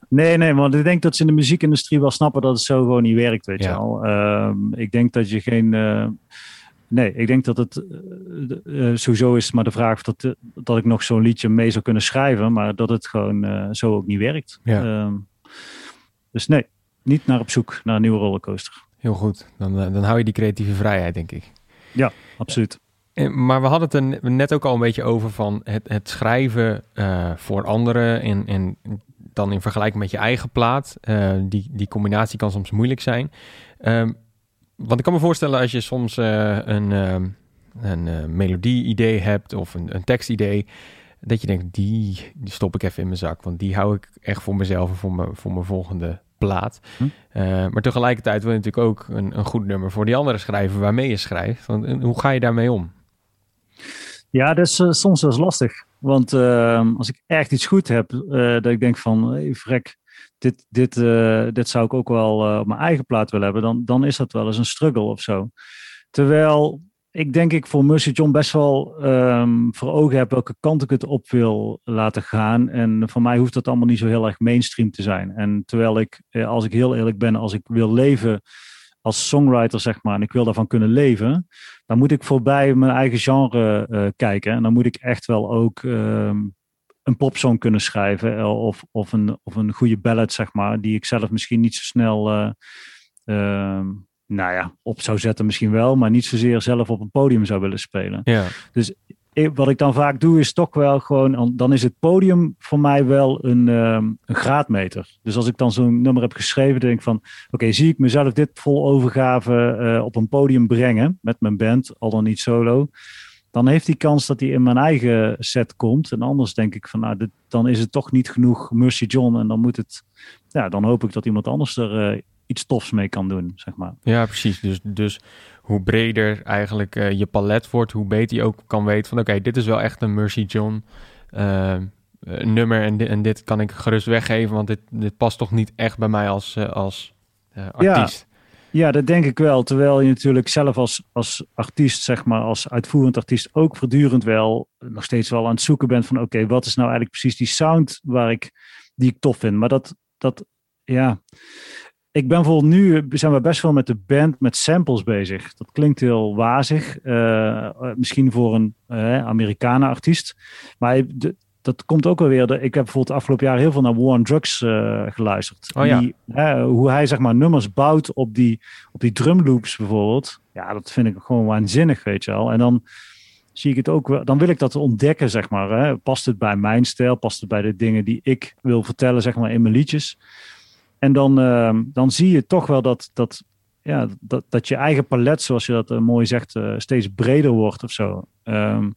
Nee, nee, want ik denk dat ze in de muziekindustrie wel snappen dat het zo gewoon niet werkt, weet ja. je wel. Um, ik denk dat je geen Nee, ik denk dat het uh, sowieso is maar de vraag dat, dat ik nog zo'n liedje mee zou kunnen schrijven, maar dat het gewoon zo ook niet werkt. Ja. Um, dus nee, niet naar op zoek naar een nieuwe rollercoaster. Heel goed, dan, dan hou je die creatieve vrijheid, denk ik. Ja, absoluut. Maar we hadden het er net ook al een beetje over van het, het schrijven uh, voor anderen en, en dan in vergelijking met je eigen plaat. Uh, die, die combinatie kan soms moeilijk zijn. Um, want ik kan me voorstellen als je soms uh, een, uh, een melodie-idee hebt of een, een tekstidee, dat je denkt, die, die stop ik even in mijn zak. Want die hou ik echt voor mezelf en voor, me, voor mijn volgende plaat. Hm? maar tegelijkertijd wil je natuurlijk ook een, een goed nummer voor die andere schrijven waarmee je schrijft. Want, hoe ga je daarmee om? Ja, dat is soms wel lastig. Want als ik echt iets goed heb, dat ik denk van, hey, dit, dit, eh, dit zou ik ook wel eh, op mijn eigen plaat willen hebben, dan, dan is dat wel eens een struggle of zo. Terwijl ik denk ik voor Mercy John best wel ehm, voor ogen heb welke kant ik het op wil laten gaan. En voor mij hoeft dat allemaal niet zo heel erg mainstream te zijn. En terwijl ik, eh, als ik heel eerlijk ben, als ik wil leven als songwriter, zeg maar, en ik wil daarvan kunnen leven, dan moet ik voorbij mijn eigen genre eh, kijken. En dan moet ik echt wel ook ehm, een popsong kunnen schrijven eh, of, of, een, of een goede ballad, zeg maar, die ik zelf misschien niet zo snel eh, ehm, nou ja, op zou zetten misschien wel, maar niet zozeer zelf op een podium zou willen spelen. Ja. Dus wat ik dan vaak doe is toch wel gewoon, dan is het podium voor mij wel een, ehm, een graadmeter. Dus als ik dan zo'n nummer heb geschreven, denk ik van, oké, zie ik mezelf dit vol overgave eh, op een podium brengen met mijn band, al dan niet solo. Dan heeft die kans dat hij in mijn eigen set komt. En anders denk ik van, nou, dan is het toch niet genoeg Mercy John. En dan moet het, ja, dan hoop ik dat iemand anders er eh, iets tofs mee kan doen, zeg maar. Ja, precies. Dus, dus hoe breder eigenlijk eh, je palet wordt, hoe beter je ook kan weten van oké, dit is wel echt een Mercy John eh, eh, nummer en, di- en dit kan ik gerust weggeven, want dit, dit past toch niet echt bij mij als, eh, als artiest. Ja, dat denk ik wel. Terwijl je natuurlijk zelf als, als artiest, zeg maar, als uitvoerend artiest, ook voortdurend wel nog steeds wel aan het zoeken bent van oké, wat is nou eigenlijk precies die sound waar ik, die ik tof vind. Maar dat, dat ja. Ik ben bijvoorbeeld nu, zijn we best wel met de band met samples bezig. Dat klinkt heel wazig. eh, eh, misschien voor een eh, Amerikanen artiest. Maar de- dat komt ook alweer. de- Ik heb bijvoorbeeld afgelopen jaar heel veel naar War on Drugs geluisterd. Oh ja. Die, hè, hoe hij zeg maar nummers bouwt op die, op die drumloops bijvoorbeeld. Ja, dat vind ik gewoon waanzinnig, weet je wel. En dan zie ik het ook wel. Dan wil ik dat ontdekken, zeg maar. Hè. Past het bij mijn stijl? Past het bij de dingen die ik wil vertellen, zeg maar, in mijn liedjes? En dan, ehm, dan zie je toch wel dat, dat, ja, dat, dat je eigen palet, zoals je dat eh, mooi zegt, eh, steeds breder wordt of zo. Ehm,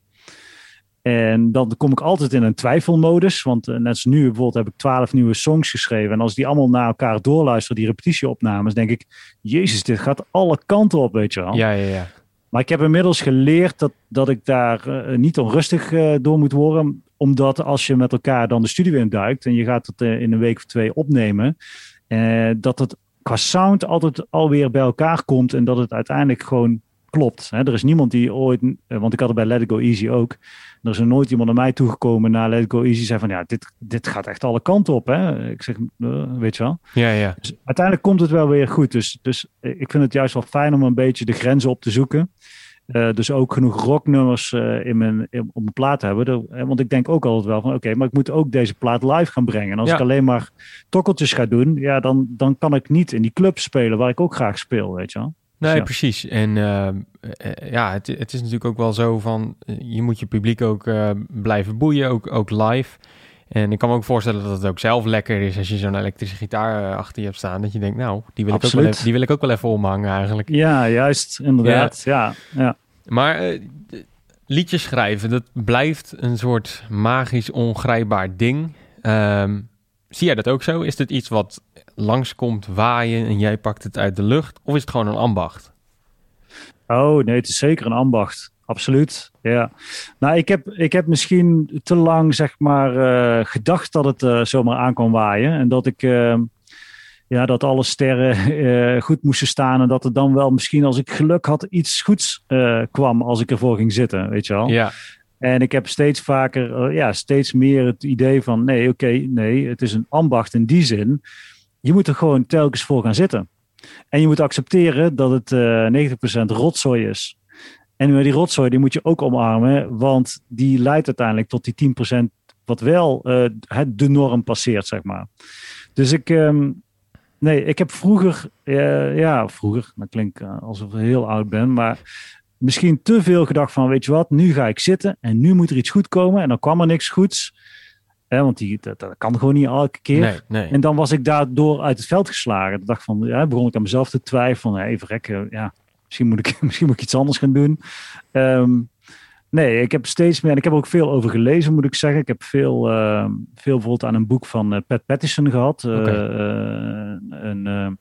en dan kom ik altijd in een twijfelmodus. Want eh, net als nu bijvoorbeeld heb ik twaalf nieuwe songs geschreven. En als die allemaal naar elkaar doorluisteren, die repetitieopnames, denk ik, jezus, dit gaat alle kanten op, weet je wel. Ja, ja, ja. Maar ik heb inmiddels geleerd dat, dat ik daar niet onrustig door moet worden. Omdat als je met elkaar dan de studio induikt en je gaat het in een week of twee opnemen, eh, dat het qua sound altijd alweer bij elkaar komt en dat het uiteindelijk gewoon klopt. Hè? Er is niemand die ooit, eh, want ik had het bij Let It Go Easy ook. Er is er nooit iemand naar mij toegekomen na Let It Go Easy zei van ja, dit, dit gaat echt alle kanten op. Hè? Ik zeg, eh, weet je wel. Ja, ja. Dus uiteindelijk komt het wel weer goed. Dus, dus ik vind het juist wel fijn om een beetje de grenzen op te zoeken. Eh, dus ook genoeg rocknummers eh, in mijn, in, op mijn plaat hebben. De- eh, want ik denk ook altijd wel van oké, maar ik moet ook deze plaat live gaan brengen. En als Ja. ik alleen maar tokkeltjes ga doen, ja, dan, dan kan ik niet in die club spelen waar ik ook graag speel, weet je wel. Nee, Ja. precies. En eh, eh, ja, het, het is natuurlijk ook wel zo van, je moet je publiek ook blijven boeien, ook, ook live. En ik kan me ook voorstellen dat het ook zelf lekker is als je zo'n elektrische gitaar eh, achter je hebt staan. Dat je denkt, nou, die wil, ik ook wel even, die wil ik ook wel even omhangen eigenlijk. Ja, juist, inderdaad. Ja, ja. Maar eh, liedjes schrijven, dat blijft een soort magisch ongrijpbaar ding. Ehm, zie jij dat ook zo? Is dit iets wat langskomt waaien en jij pakt het uit de lucht? Of is het gewoon een ambacht? Oh nee, het is zeker een ambacht. Absoluut. Ja. Nou, ik heb, ik heb misschien te lang zeg maar eh, gedacht dat het eh, zomaar aan kon waaien. En dat ik eh, ja, dat alle sterren eh, goed moesten staan. En dat er dan wel misschien als ik geluk had iets goeds kwam als ik ervoor ging zitten. Weet je wel. Ja, En ik heb steeds vaker, ja, steeds meer het idee van nee, oké, nee, het is een ambacht in die zin. Je moet er gewoon telkens voor gaan zitten. En je moet accepteren dat het eh 90% rotzooi is. En die rotzooi die moet je ook omarmen, want die leidt uiteindelijk tot die 10% wat wel eh, het de norm passeert, zeg maar. Dus ik, ehm, nee, ik heb vroeger, eh, ja, vroeger, dat klinkt eh, alsof ik heel oud ben, maar misschien te veel gedacht van, weet je wat, nu ga ik zitten en nu moet er iets goed komen. En dan kwam er niks goeds. Hè, want die, dat, dat kan gewoon niet elke keer. nee, nee. En dan was ik daardoor uit het veld geslagen. Ik dacht van, ja, begon ik aan mezelf te twijfelen. Even rekken, ja, misschien moet, ik, misschien moet ik iets anders gaan doen. Ehm, nee, ik heb steeds meer, en ik heb er ook veel over gelezen, moet ik zeggen. Ik heb veel, ehm, veel bijvoorbeeld aan een boek van eh, Pat Pattison gehad. Eh, eh, een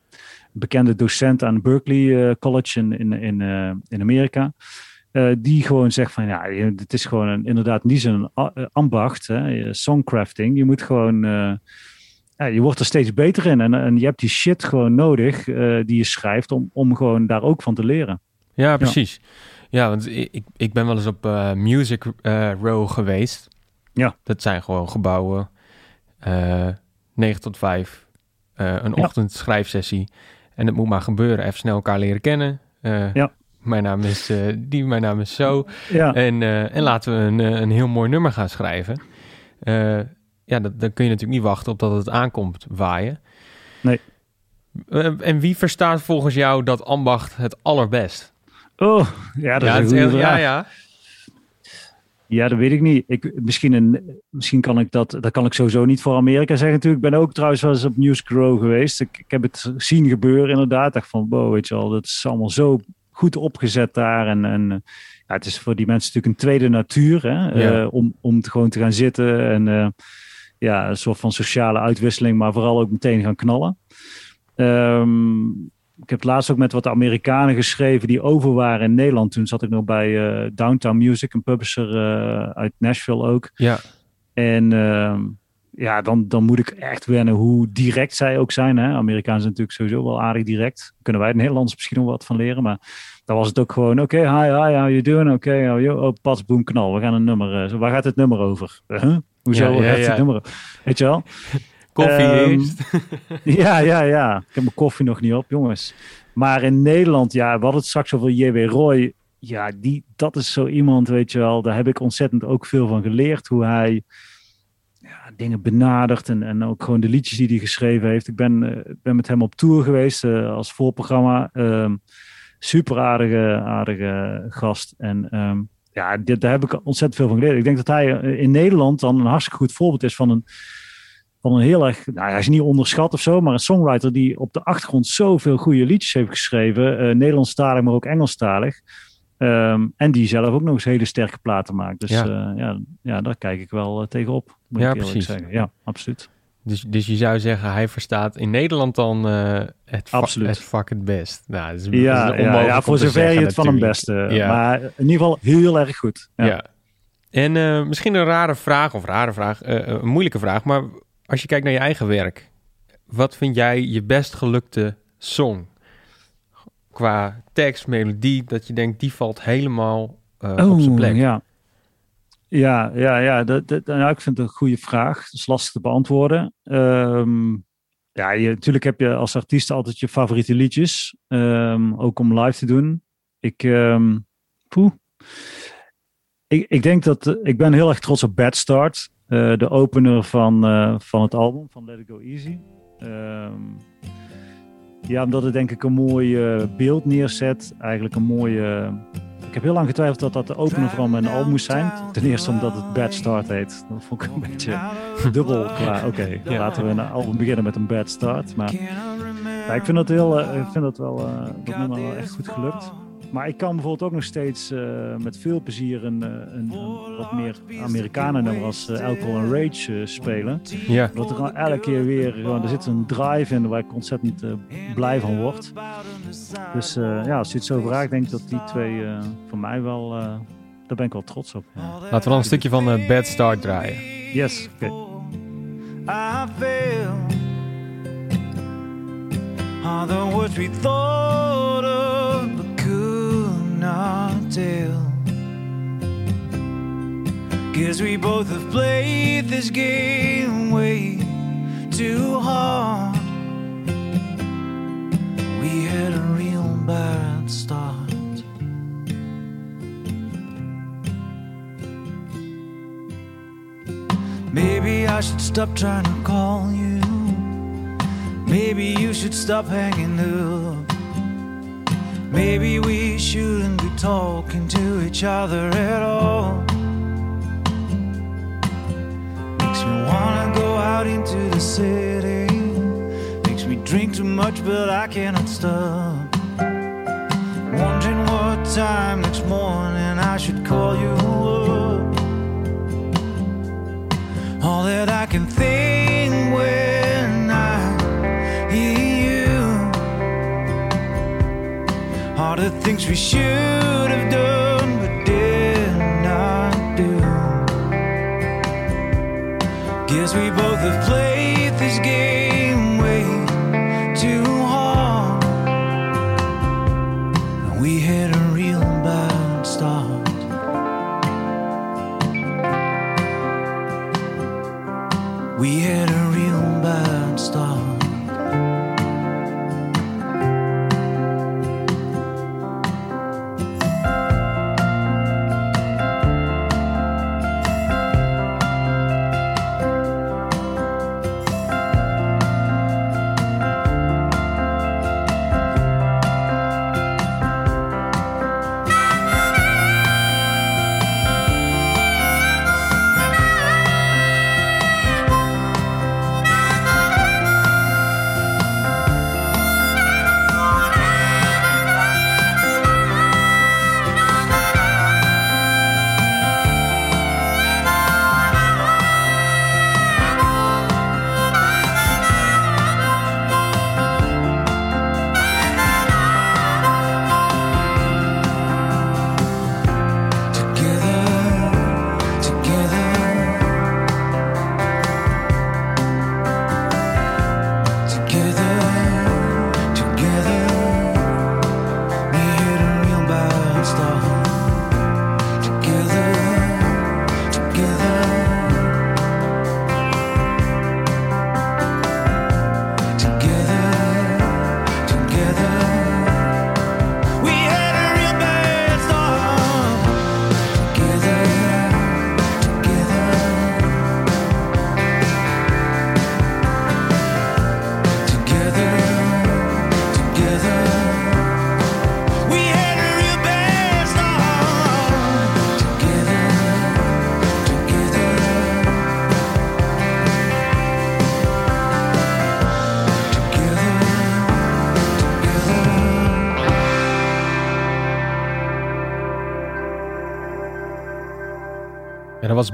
bekende docent aan Berkeley College in, in, in, in Amerika. Die gewoon zegt van ja, het is gewoon een, inderdaad niet zo'n ambacht, hè, songcrafting. Je moet gewoon, ja, je wordt er steeds beter in. En, en je hebt die shit gewoon nodig eh, die je schrijft om, om gewoon daar ook van te leren. Ja, precies. Ja, want ik, ik ben wel eens op eh, Music eh, Row geweest. Ja. Dat zijn gewoon gebouwen. eh 9 tot 5. eh, een Ja. ochtend schrijfsessie. En het moet maar gebeuren. Even snel elkaar leren kennen. Ja. Mijn naam is die, mijn naam is zo. Ja, En, en laten we een, een heel mooi nummer gaan schrijven. Ja, dat, dan kun je natuurlijk niet wachten op dat het aankomt waaien. Nee. Eh, en wie verstaat volgens jou dat ambacht het allerbest? oh, ja, dat ja, is een heel- ja, ja. Ja, dat weet ik niet. Ik, misschien, een, misschien kan ik dat, dat kan ik sowieso niet voor Amerika zeggen natuurlijk. Ik ben ook trouwens wel eens op News Grow geweest. Ik, ik heb het zien gebeuren inderdaad. Ik dacht van, wow, weet je wel, dat is allemaal zo goed opgezet daar. En, en ja, het is voor die mensen natuurlijk een tweede natuur, hè, Ja. eh, om, om te gewoon te gaan zitten en eh, ja, een soort van sociale uitwisseling, maar vooral ook meteen gaan knallen. Ehm, ik heb laatst ook met wat Amerikanen geschreven die over waren in Nederland. Toen zat ik nog bij eh, Downtown Music, een publisher eh, uit Nashville ook. ja. En ehm, ja, dan, dan moet ik echt wennen hoe direct zij ook zijn. Hè? Amerikanen zijn natuurlijk sowieso wel aardig direct. Kunnen wij het Nederlands misschien nog wat van leren. Maar dan was het ook gewoon, oké, hi, hi, how you doing? Oké, okay, oh, yo, oh, pas, boem, knal. We gaan een nummer, eh, waar gaat het nummer over? Huh? Hoezo, Ja, ja, ja. nummer Weet je wel? Koffie eerst. ja, ja, ja. Ik heb mijn koffie nog niet op, jongens. Maar in Nederland, ja, we hadden het straks over J.W. Roy. Ja, die, dat is zo iemand, weet je wel. Daar heb ik ontzettend ook veel van geleerd. Hoe hij ja, dingen benadert en, en ook gewoon de liedjes die hij geschreven heeft. Ik ben, eh, ben met hem op tour geweest eh, als voorprogramma. Ehm, super aardige, aardige gast. En ehm, ja, dit, daar heb ik ontzettend veel van geleerd. Ik denk dat hij eh, in Nederland dan een hartstikke goed voorbeeld is van een van een heel erg, nou hij is niet onderschat of zo, maar een songwriter die op de achtergrond zoveel goede liedjes heeft geschreven, eh Nederlandstalig, maar ook Engelstalig. Ehm, en die zelf ook nog eens hele sterke platen maakt. Dus Ja. ja, ja, ja daar kijk ik wel eh, tegenop, moet Ja, ik eerlijk precies. zeggen. Ja, absoluut. Dus, dus je zou zeggen, hij verstaat in Nederland dan eh, het, va- Absoluut. het vak het best. Nou, dat is, dat is Ja, om voor zover zeggen je het van hem beste. Ja. Maar in ieder geval heel erg goed. Ja. En eh, misschien een rare vraag, of rare vraag, eh, een moeilijke vraag, maar als je kijkt naar je eigen werk, wat vind jij je best gelukte song? Qua tekst, melodie, dat je denkt, die valt helemaal eh, op zijn Oh, plek. Ja, ja, ja, ja dat, dat, nou, ik vind het een goede vraag. Het is lastig te beantwoorden. Ehm, ja, je, natuurlijk heb je als artiest altijd je favoriete liedjes. ehm, ook om live te doen. Ik, poeh. ik, ik denk dat eh, ik ben heel erg trots op Bad Start. eh, de opener van, eh, van het album, van Let It Go Easy. Ja, omdat het denk ik een mooi beeld neerzet. Eigenlijk een mooie... Ik heb heel lang getwijfeld dat dat de opener van mijn album moest zijn. Ten eerste omdat het Bad Start heet. Dat vond ik een beetje dubbel klaar. Oké, Ja. laten we een album beginnen met een Bad Start. Maar ja, ik vind dat, heel, eh, ik vind dat wel, eh, dat nummer wel echt goed gelukt. Maar ik kan bijvoorbeeld ook nog steeds eh, met veel plezier een, eh, een, een wat meer Amerikanen nummer als eh, Alcohol and Rage eh, spelen. Ja, Dat er gewoon elke keer weer, gewoon, er zit een drive in waar ik ontzettend blij van word. Dus eh, ja, als je het zo vraagt, denk ik dat die twee eh, voor mij wel, eh, daar ben ik wel trots op. Ja. laten we dan een stukje van Bad Start draaien. Yes, oké. I the words we thought of tell. Guess we both have played this game way too hard. We had a real bad start. Maybe I should stop trying to call you. Maybe you should stop hanging up. Maybe we shouldn't be talking to each other at all. Makes me wanna go out into the city. Makes me drink too much, but I cannot stop. Wondering what time next morning I should call you up. All that I can think the things we should have done but did not do. Guess we both have played this game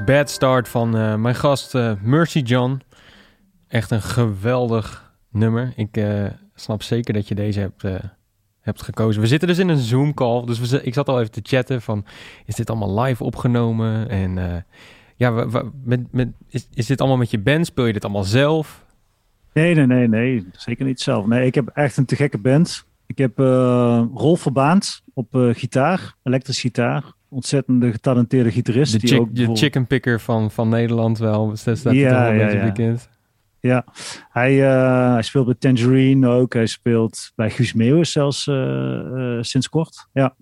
Bad Start van eh, mijn gast eh, Mercy John. Echt een geweldig nummer. Ik eh, snap zeker dat je deze hebt, hebt gekozen. We zitten dus in een Zoom call. Dus we, ik zat al even te chatten van... Is dit allemaal live opgenomen? En ja, met, met, is, dit allemaal met je band? Speel je dit allemaal zelf? Nee, nee, nee, nee. Zeker niet zelf. Nee, ik heb echt een te gekke band. Ik heb Rolf Verbaand op gitaar, elektrisch gitaar. Ontzettende getalenteerde gitarist. De, die chick, ook de chicken picker van, van Nederland wel. Dus dat Ja, ja, een ja, beetje ja. bekend. Ja, hij, eh, hij speelt bij Tangerine ook. Hij speelt bij Guus Meeuwis zelfs eh, eh, sinds kort. Ja.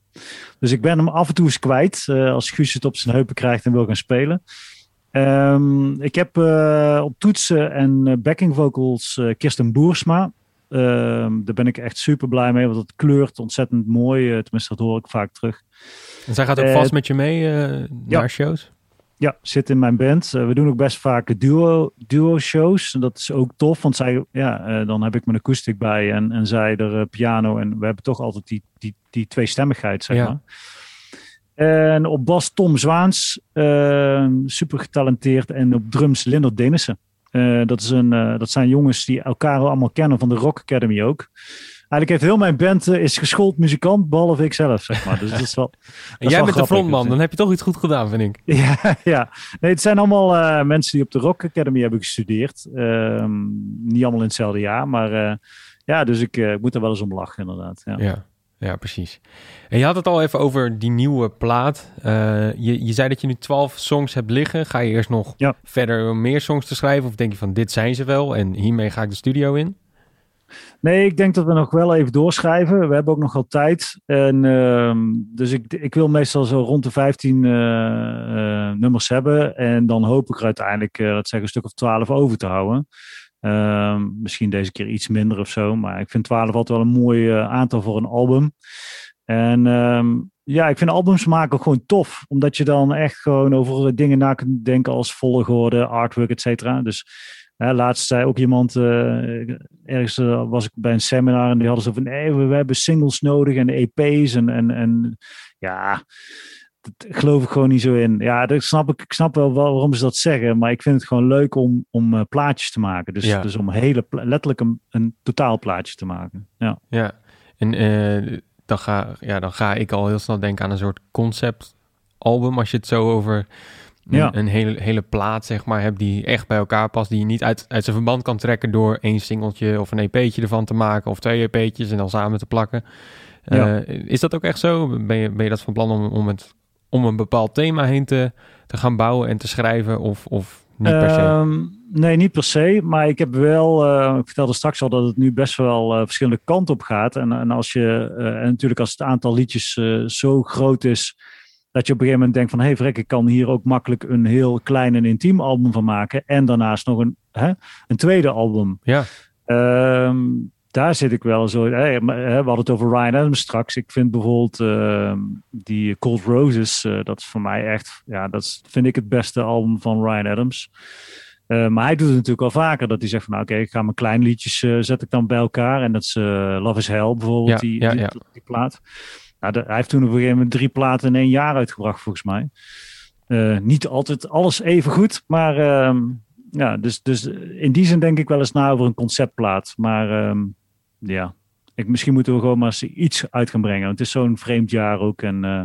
Dus ik ben hem af en toe eens kwijt als Guus het op zijn heupen krijgt en wil gaan spelen. Ehm, ik heb op toetsen en backing vocals Kirsten Boersma. Ehm, daar ben ik echt super blij mee, want het kleurt ontzettend mooi. eh, tenminste, dat hoor ik vaak terug. En zij gaat ook Eh, vast met je mee eh, naar shows? Ja, zit in mijn band. We doen ook best vaak duo, duo shows. En dat is ook tof, want zij, ja, dan heb ik mijn akoestiek bij en, en zij er piano. En we hebben toch altijd die, die, die tweestemmigheid, zeg Ja. maar. En op bas Tom Zwaans, eh, super getalenteerd. En op drums Lindert Denissen. Eh, dat, is een, eh, dat zijn jongens die elkaar allemaal kennen van de Rock Academy ook. Eigenlijk heeft heel mijn band eh, is geschoold muzikant, behalve ik zelf, zeg maar. Dus dat is wel, En jij bent de frontman, dan heb je toch iets goed gedaan, vind ik. ja, ja. Nee, het zijn allemaal mensen die op de Rock Academy hebben gestudeerd. Ehm, niet allemaal in hetzelfde jaar, maar ja, dus ik moet er wel eens om lachen, inderdaad. Ja. Ja, ja, precies. En je had het al even over die nieuwe plaat. Eh, je, je zei dat je nu twaalf songs hebt liggen. Ga je eerst nog Ja. verder meer songs te schrijven? Of denk je van dit zijn ze wel en hiermee ga ik de studio in? Nee, ik denk dat we nog wel even doorschrijven. We hebben ook nog wel tijd. En, ehm, dus ik, ik wil meestal zo rond de 15 eh, eh, nummers hebben. En dan hoop ik er uiteindelijk, dat zeg een stuk of 12 over te houden. Ehm, misschien deze keer iets minder of zo. Maar ik vind 12 altijd wel een mooi eh, aantal voor een album. En ehm, ja, ik vind albums maken gewoon tof. Omdat je dan echt gewoon over dingen na kunt denken als volgorde, artwork, et cetera. Dus laatst zei ook iemand, eh, ergens eh, was ik bij een seminar en die hadden ze van nee, we, we hebben singles nodig en EP's en, en, en ja, geloof ik gewoon niet zo in. Ja, dat snap ik, ik snap wel wa- waarom ze dat zeggen, maar ik vind het gewoon leuk om, om eh, plaatjes te maken. Dus, Ja. dus om hele, letterlijk een, een totaalplaatje te maken. Ja. Ja, en eh, dan, ga, ja, dan ga ik al heel snel denken aan een soort conceptalbum. Als je het zo over Een, Ja. een hele, hele plaat, zeg maar, hebt die echt bij elkaar past. Die je niet uit, uit zijn verband kan trekken door één singeltje of een EP'tje ervan te maken. Of twee EP'tjes en dan samen te plakken. Ja. Eh, is dat ook echt zo? Ben je, ben je dat van plan om, om, het, om een bepaald thema heen te, te gaan bouwen en te schrijven? Of, of niet per se? Ehm, nee, niet per se. Maar ik heb wel, eh, ik vertelde straks al dat het nu best wel eh, verschillende kanten op gaat. En, en als je, eh, en natuurlijk als het aantal liedjes zo groot is, dat je op een gegeven moment denkt van, hé hey, vrek, ik kan hier ook makkelijk een heel klein en intiem album van maken. En daarnaast nog een, hè, een tweede album. Ja, Ehm, daar zit ik wel zo. Hè, we hadden het over Ryan Adams straks. Ik vind bijvoorbeeld ehm, die Cold Roses, eh, dat is voor mij echt, ja, dat is, vind ik het beste album van Ryan Adams. Eh, maar hij doet het natuurlijk al vaker, dat hij zegt van nou oké, ik ga mijn klein liedjes eh, zet ik dan bij elkaar. En dat is Love is Hell bijvoorbeeld, Ja, die, ja, die, ja. die plaat. Nou, de- hij heeft toen op een gegeven moment drie platen in één jaar uitgebracht volgens mij. Niet altijd alles even goed, maar ehm, ja, dus, dus in die zin denk ik wel eens na over een conceptplaat. Maar ehm, ja, ik, misschien moeten we gewoon maar eens iets uit gaan brengen. Want het is zo'n vreemd jaar ook en eh,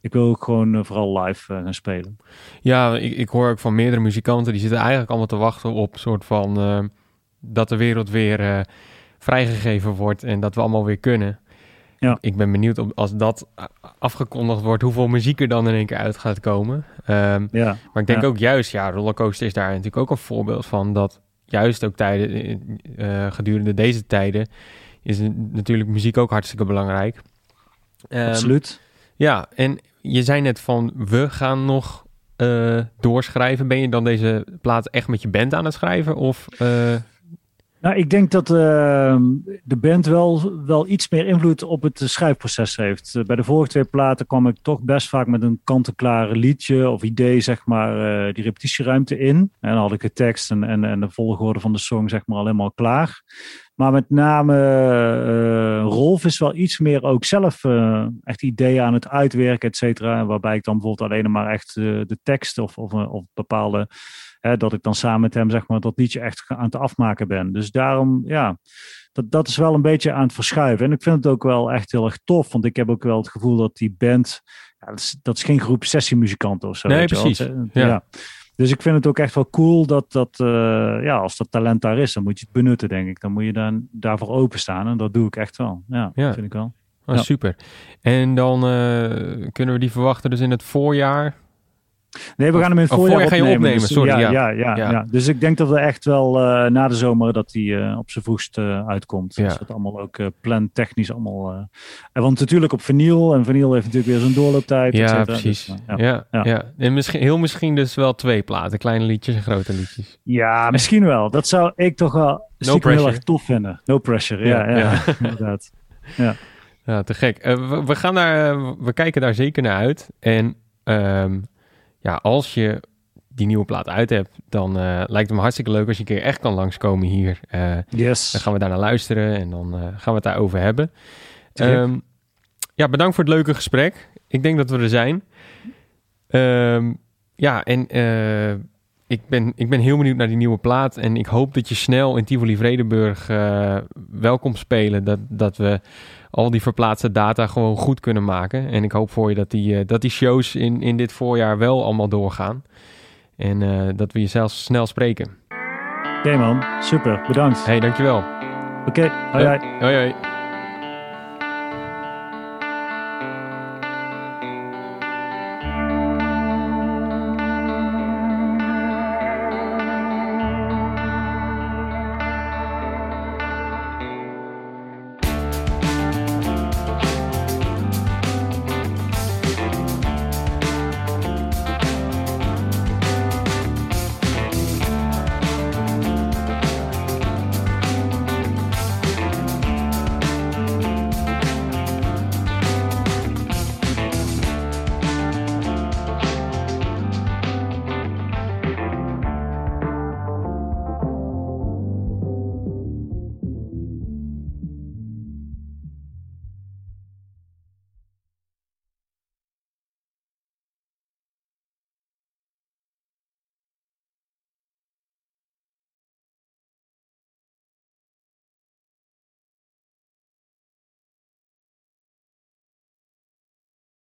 ik wil ook gewoon eh, vooral live eh, gaan spelen. ja ik, ik hoor ook van meerdere muzikanten... die zitten eigenlijk allemaal te wachten op soort van... dat de wereld weer vrijgegeven wordt en dat we allemaal weer kunnen. Ja. Ik ben benieuwd of als dat afgekondigd wordt... hoeveel muziek er dan in één keer uit gaat komen. Ehm, Ja, Maar ik denk Ja. ook juist, ja, Rollercoaster is daar natuurlijk ook een voorbeeld van dat juist ook tijden, eh, eh, gedurende deze tijden, is natuurlijk muziek ook hartstikke belangrijk. Ehm, absoluut. Ja, en je zei net van we gaan nog eh, doorschrijven. Ben je dan deze plaat echt met je band aan het schrijven? Of Nou, ik denk dat ehm, de band wel, wel iets meer invloed op het schrijfproces heeft. Eh, bij de vorige twee platen kwam ik toch best vaak met een kant-en-klare liedje of idee, zeg maar, eh, die repetitieruimte in. En dan had ik de tekst en, en, de volgorde van de song, zeg maar, al helemaal klaar. Maar met name eh, Rolf is wel iets meer ook zelf eh, echt ideeën aan het uitwerken, et cetera. Waarbij ik dan bijvoorbeeld alleen maar echt eh, de tekst of, of, eh, of bepaalde Hè, dat ik dan samen met hem zeg maar, dat liedje echt aan het afmaken ben. Dus daarom, ja, dat, dat is wel een beetje aan het verschuiven. En ik vind het ook wel echt heel erg tof, want ik heb ook wel het gevoel dat die band, ja, dat, is, dat is geen groep sessiemuzikanten of zo. Nee, precies. Het, Ja. ja. Dus ik vind het ook echt wel cool dat, dat eh, ja, als dat talent daar is, dan moet je het benutten, denk ik. Dan moet je dan daarvoor openstaan en dat doe ik echt wel. Ja, Ja. vind ik wel. oh, Ja. super. En dan eh, kunnen we die verwachten dus in het voorjaar. Nee, we gaan hem in het voorjaar, opnemen. opnemen, Dus, sorry, Ja, ja. ja. Ja, Ja. ja, Dus ik denk dat we echt wel eh, na de zomer dat die eh, op zijn vroegst eh, uitkomt. Ja. Dus dat allemaal ook uh, plantechnisch allemaal. want natuurlijk op vinyl. En vinyl heeft natuurlijk weer zijn doorlooptijd. Ja, precies. Dus, ja, ja. En misschien, heel misschien dus wel twee platen. Kleine liedjes en grote liedjes. ja, misschien wel. Dat zou ik toch wel stiekem heel erg tof vinden. No pressure, ja, Ja, ja, ja. inderdaad. Ja, te gek. We, we gaan daar, we kijken daar zeker naar uit. En ehm, ja, als je die nieuwe plaat uit hebt, dan eh, lijkt het me hartstikke leuk als je een keer echt kan langskomen hier. Eh, Yes. dan gaan we daar naar luisteren en dan eh, gaan we het daarover hebben. Ehm, ja, bedankt voor het leuke gesprek. Ik denk dat we er zijn. Ehm, ja, en ik, ben, ik ben heel benieuwd naar die nieuwe plaat. En ik hoop dat je snel in Tivoli Vredenburg welkom spelen. Dat, dat we al die verplaatste data gewoon goed kunnen maken. En ik hoop voor je dat die, eh, dat die shows in, in dit voorjaar wel allemaal doorgaan. En eh, dat we je zelfs snel spreken. Oké man, super. Bedankt. Hey, dankjewel. Oké, hoi hoi. Hoi hoi.